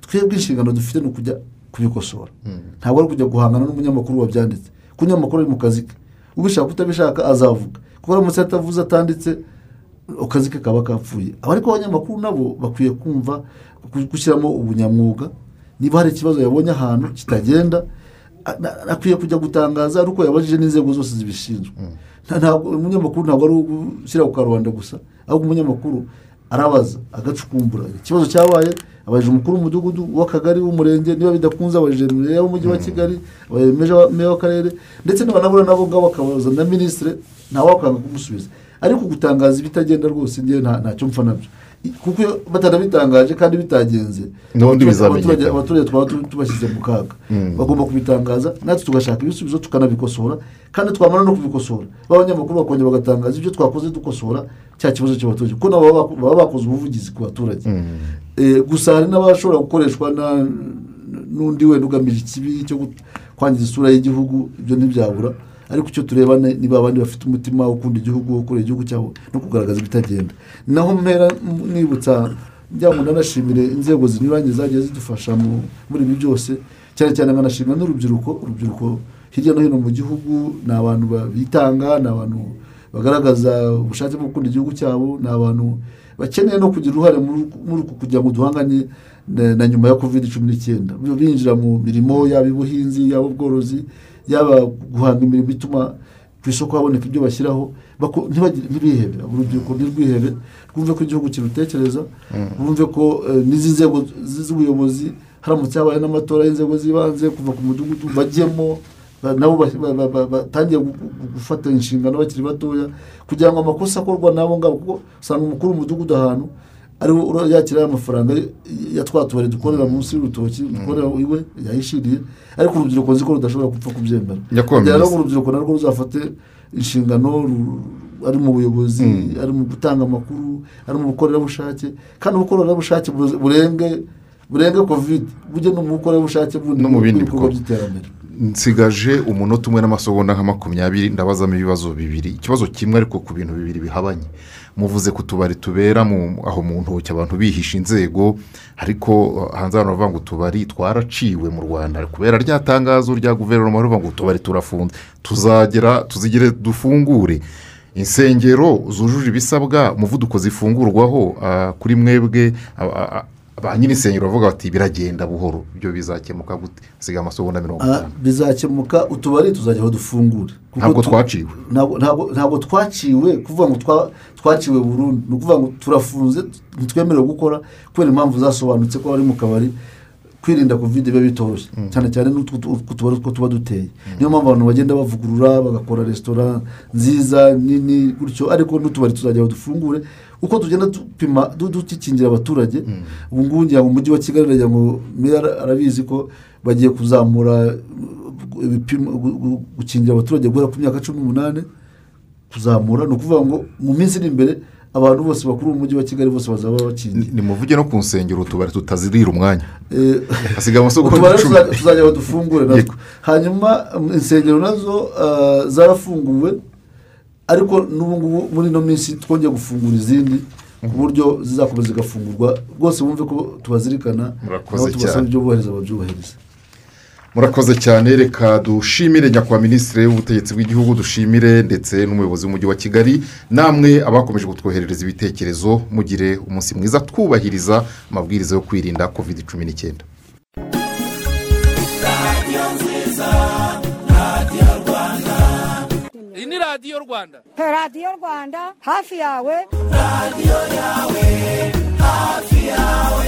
twebwe inshingano dufite ni ukujya kubikosora. Ntabwo ari ukujya guhangana n'umunyamakuru wabyanditse. Kuko umunyamakuru ari mu kazi ke. Ubishaka utabishaka azavuga. Kuko aramutse atavuze atanditse akazi ke kaba kapfuye. Ariko abanyamakuru nabo bakwiye kumva gu- gushyiramo ubunyamwuga niba hari ikibazo yabonye ahantu kitagenda akwiye kujya gutangaza ari uko yabajije n'inzego zose zibishinzwe. Ntabwo umunyamakuru ntabwo ari ugushyira ku karubanda gusa ahubwo umunyamakuru arabaza agacukumbura. Ikibazo cyabaye abajije umukuru w'umudugudu w'akagari w'umurenge niba bidakunze abajije meya w'umujyi wa kigali abajije meja- meya w'akarere ndetse n'abanabura nabo ngabo bakabaza na minisitiri ntawakanga kumusubiza. Ariko gutangaza ibitagenda rwose ngewe nta- ntacyo mpfa na byo kuko batanabitangaje kandi bitagenze. N'ubundi bizamenyekana. abaturage- twaba tu- tubashyize mu kaga. Mm. bagomba kubitangaza natwe tugashaka ibisubizo tukanabikosora kandi twamara no kubikosora b'abanyamakuru bakongera bagatangaza ibyo twakoze dukosora cya kibazo cy'abaturage. Kuko nabo baba bakoze ubuvugizi ku baturage. Eh, gusa hari n'abashobora gukoreshwa n'undi wenda ugamije ikibi cyo kwangiza isura y'igihugu ibyo ntibyabura. Ariko icyo tureba ni- niba abandi bafite umutima wo gukunda igihugu wo gukorera igihugu cyabo no kugaragaza ibitagenda. Naho mpera nibutsa njya ngo nanashimire inzego zinyuranye zagiye zidufasha mu- muri ibi byose cyane cyane nkanashimira n'urubyiruko. Urubyiruko hirya no hino mu gihugu ni abantu ba- bitanga ni abantu bagaragaza ubushake bwo gukunda igihugu cyabo ni abantu bakeneye no kugira uruhare muri uku kugira ngo duhangane na- nyuma ya covid cumi n'icyenda. Binjira mu mirimo yaba ubuhinzi yaba ubworozi yaba guhanga imirimo ituma ku isoko haboneka ibyo bashyiraho bako- ntibagire- ntibihebe urubyiruko ntirwihebe rwumve ko igihugu kirutekereza bumve ko eh, n'izi nzego z'ubuyobozi haramutse habaye n'amatora y'inzego z'ibanze kuva ku mudugudu bajyemo ba- nabo ba- ba- ba- ba- batangiye gu- gu- gufata inshingano bakiri batoya kugira ngo amakosa akorwa n'abo ngabo kuko usanga umukuru w'umudugudu ahantu ari we yakira amafaranga ya twa tubari dukorera munsi y'urutoki dukorera iwe yayishiriye ariko urubyiruko nzi ko rudashobora gupfa kubyemera Minisitiri. urubyiruko narwo ruzafate inshingano ari mu buyobozi Mm. ari mu gutanga amakuru ari mu bukorerabushake kandi ubukorerabushake bu- burenge burenge covid bujye no mu bukorerabushake bundi No mu bikorwa. by'iterambere nsigaje umunota umwe n'amasegonda nka makumyabiri ndabazamo ibibazo bibiri. Ikibazo kimwe ariko ku bintu bibiri bihabanye. Muvuze ku tubari tubera aho mu ntoki abantu bihisha inzego ariko uh, hanze hano baravuga ngo utubari twaraciwe mu rwanda. Kubera rya tangazo rya guverinoma rivuga ngo utubari turafunze. Tuzagera tuzigere dufungure. Insengero zujuje ibisabwa umuvuduko zifungurwaho uh, kuri mwebwe ba nyiri insengero bavuga bati biragenda buhoro. Ibyo bizakemuka gute? Hasigaye amasegonda mirongo Ah, itanu. bizakemuka utubari tuzajya aho dufungure Kuko Ntabwo twaciwe. ntabwo- twaciwe kuvuga ngo twa- twaciwe burundu. Ni ukuvuga ngo turafunze ntitwemerewe gukora kubera impamvu zasobanutse ko bari mu kabari kwirinda covid biba bitoroshye. Cyane cyane n'utwo tu- utwo tubari two tuba duteye. Niyo mpamvu abantu bagenda bavugurura bagakora resitora nziza nini gutyo. Ariko n'utubari tuzajya aho dufungure uko tugenda dupima du- dukingira abaturage ubu ngubu ngira ngo umujyi wa kigali meya ara- arabizi ko bagiye kuzamura gukingira abaturage guhera ku myaka cumi n'umunani kuzamura. Ni ukuvuga ngo mu minsi iri imbere abantu bose bakuru mu mujyi wa kigali bose bazaba bakingiye nimuvuge no ku nsengero utubari tutazirira umwanya. Eh, hasigaye icumi tuzajya- dufungure natwo hanyuma um, insengero na zo ah, zarafunguwe. Ariko n'ubu ngubu muri ino minsi twongeye gufungura izindi ku buryo zizakomeza zigafungurwa rwose bumve ko tubazirikana Murakoze nabo tubasaba ibyo bubahiriza babyubahiriza murakoze cyane. Reka dushimire nyakubahwa minisitiri w'ubutegetsi bw'igihugu dushimire ndetse n'umuyobozi w'umujyi wa kigali. Namwe abakomeje kutwoherereza ibitekerezo mugire umunsi mwiza twubahiriza amabwiriza yo kwirinda covid cumi n'icyenda. radiyo rwanda. Radiyo rwanda hafi yawe. Radiyo yawe hafi yawe.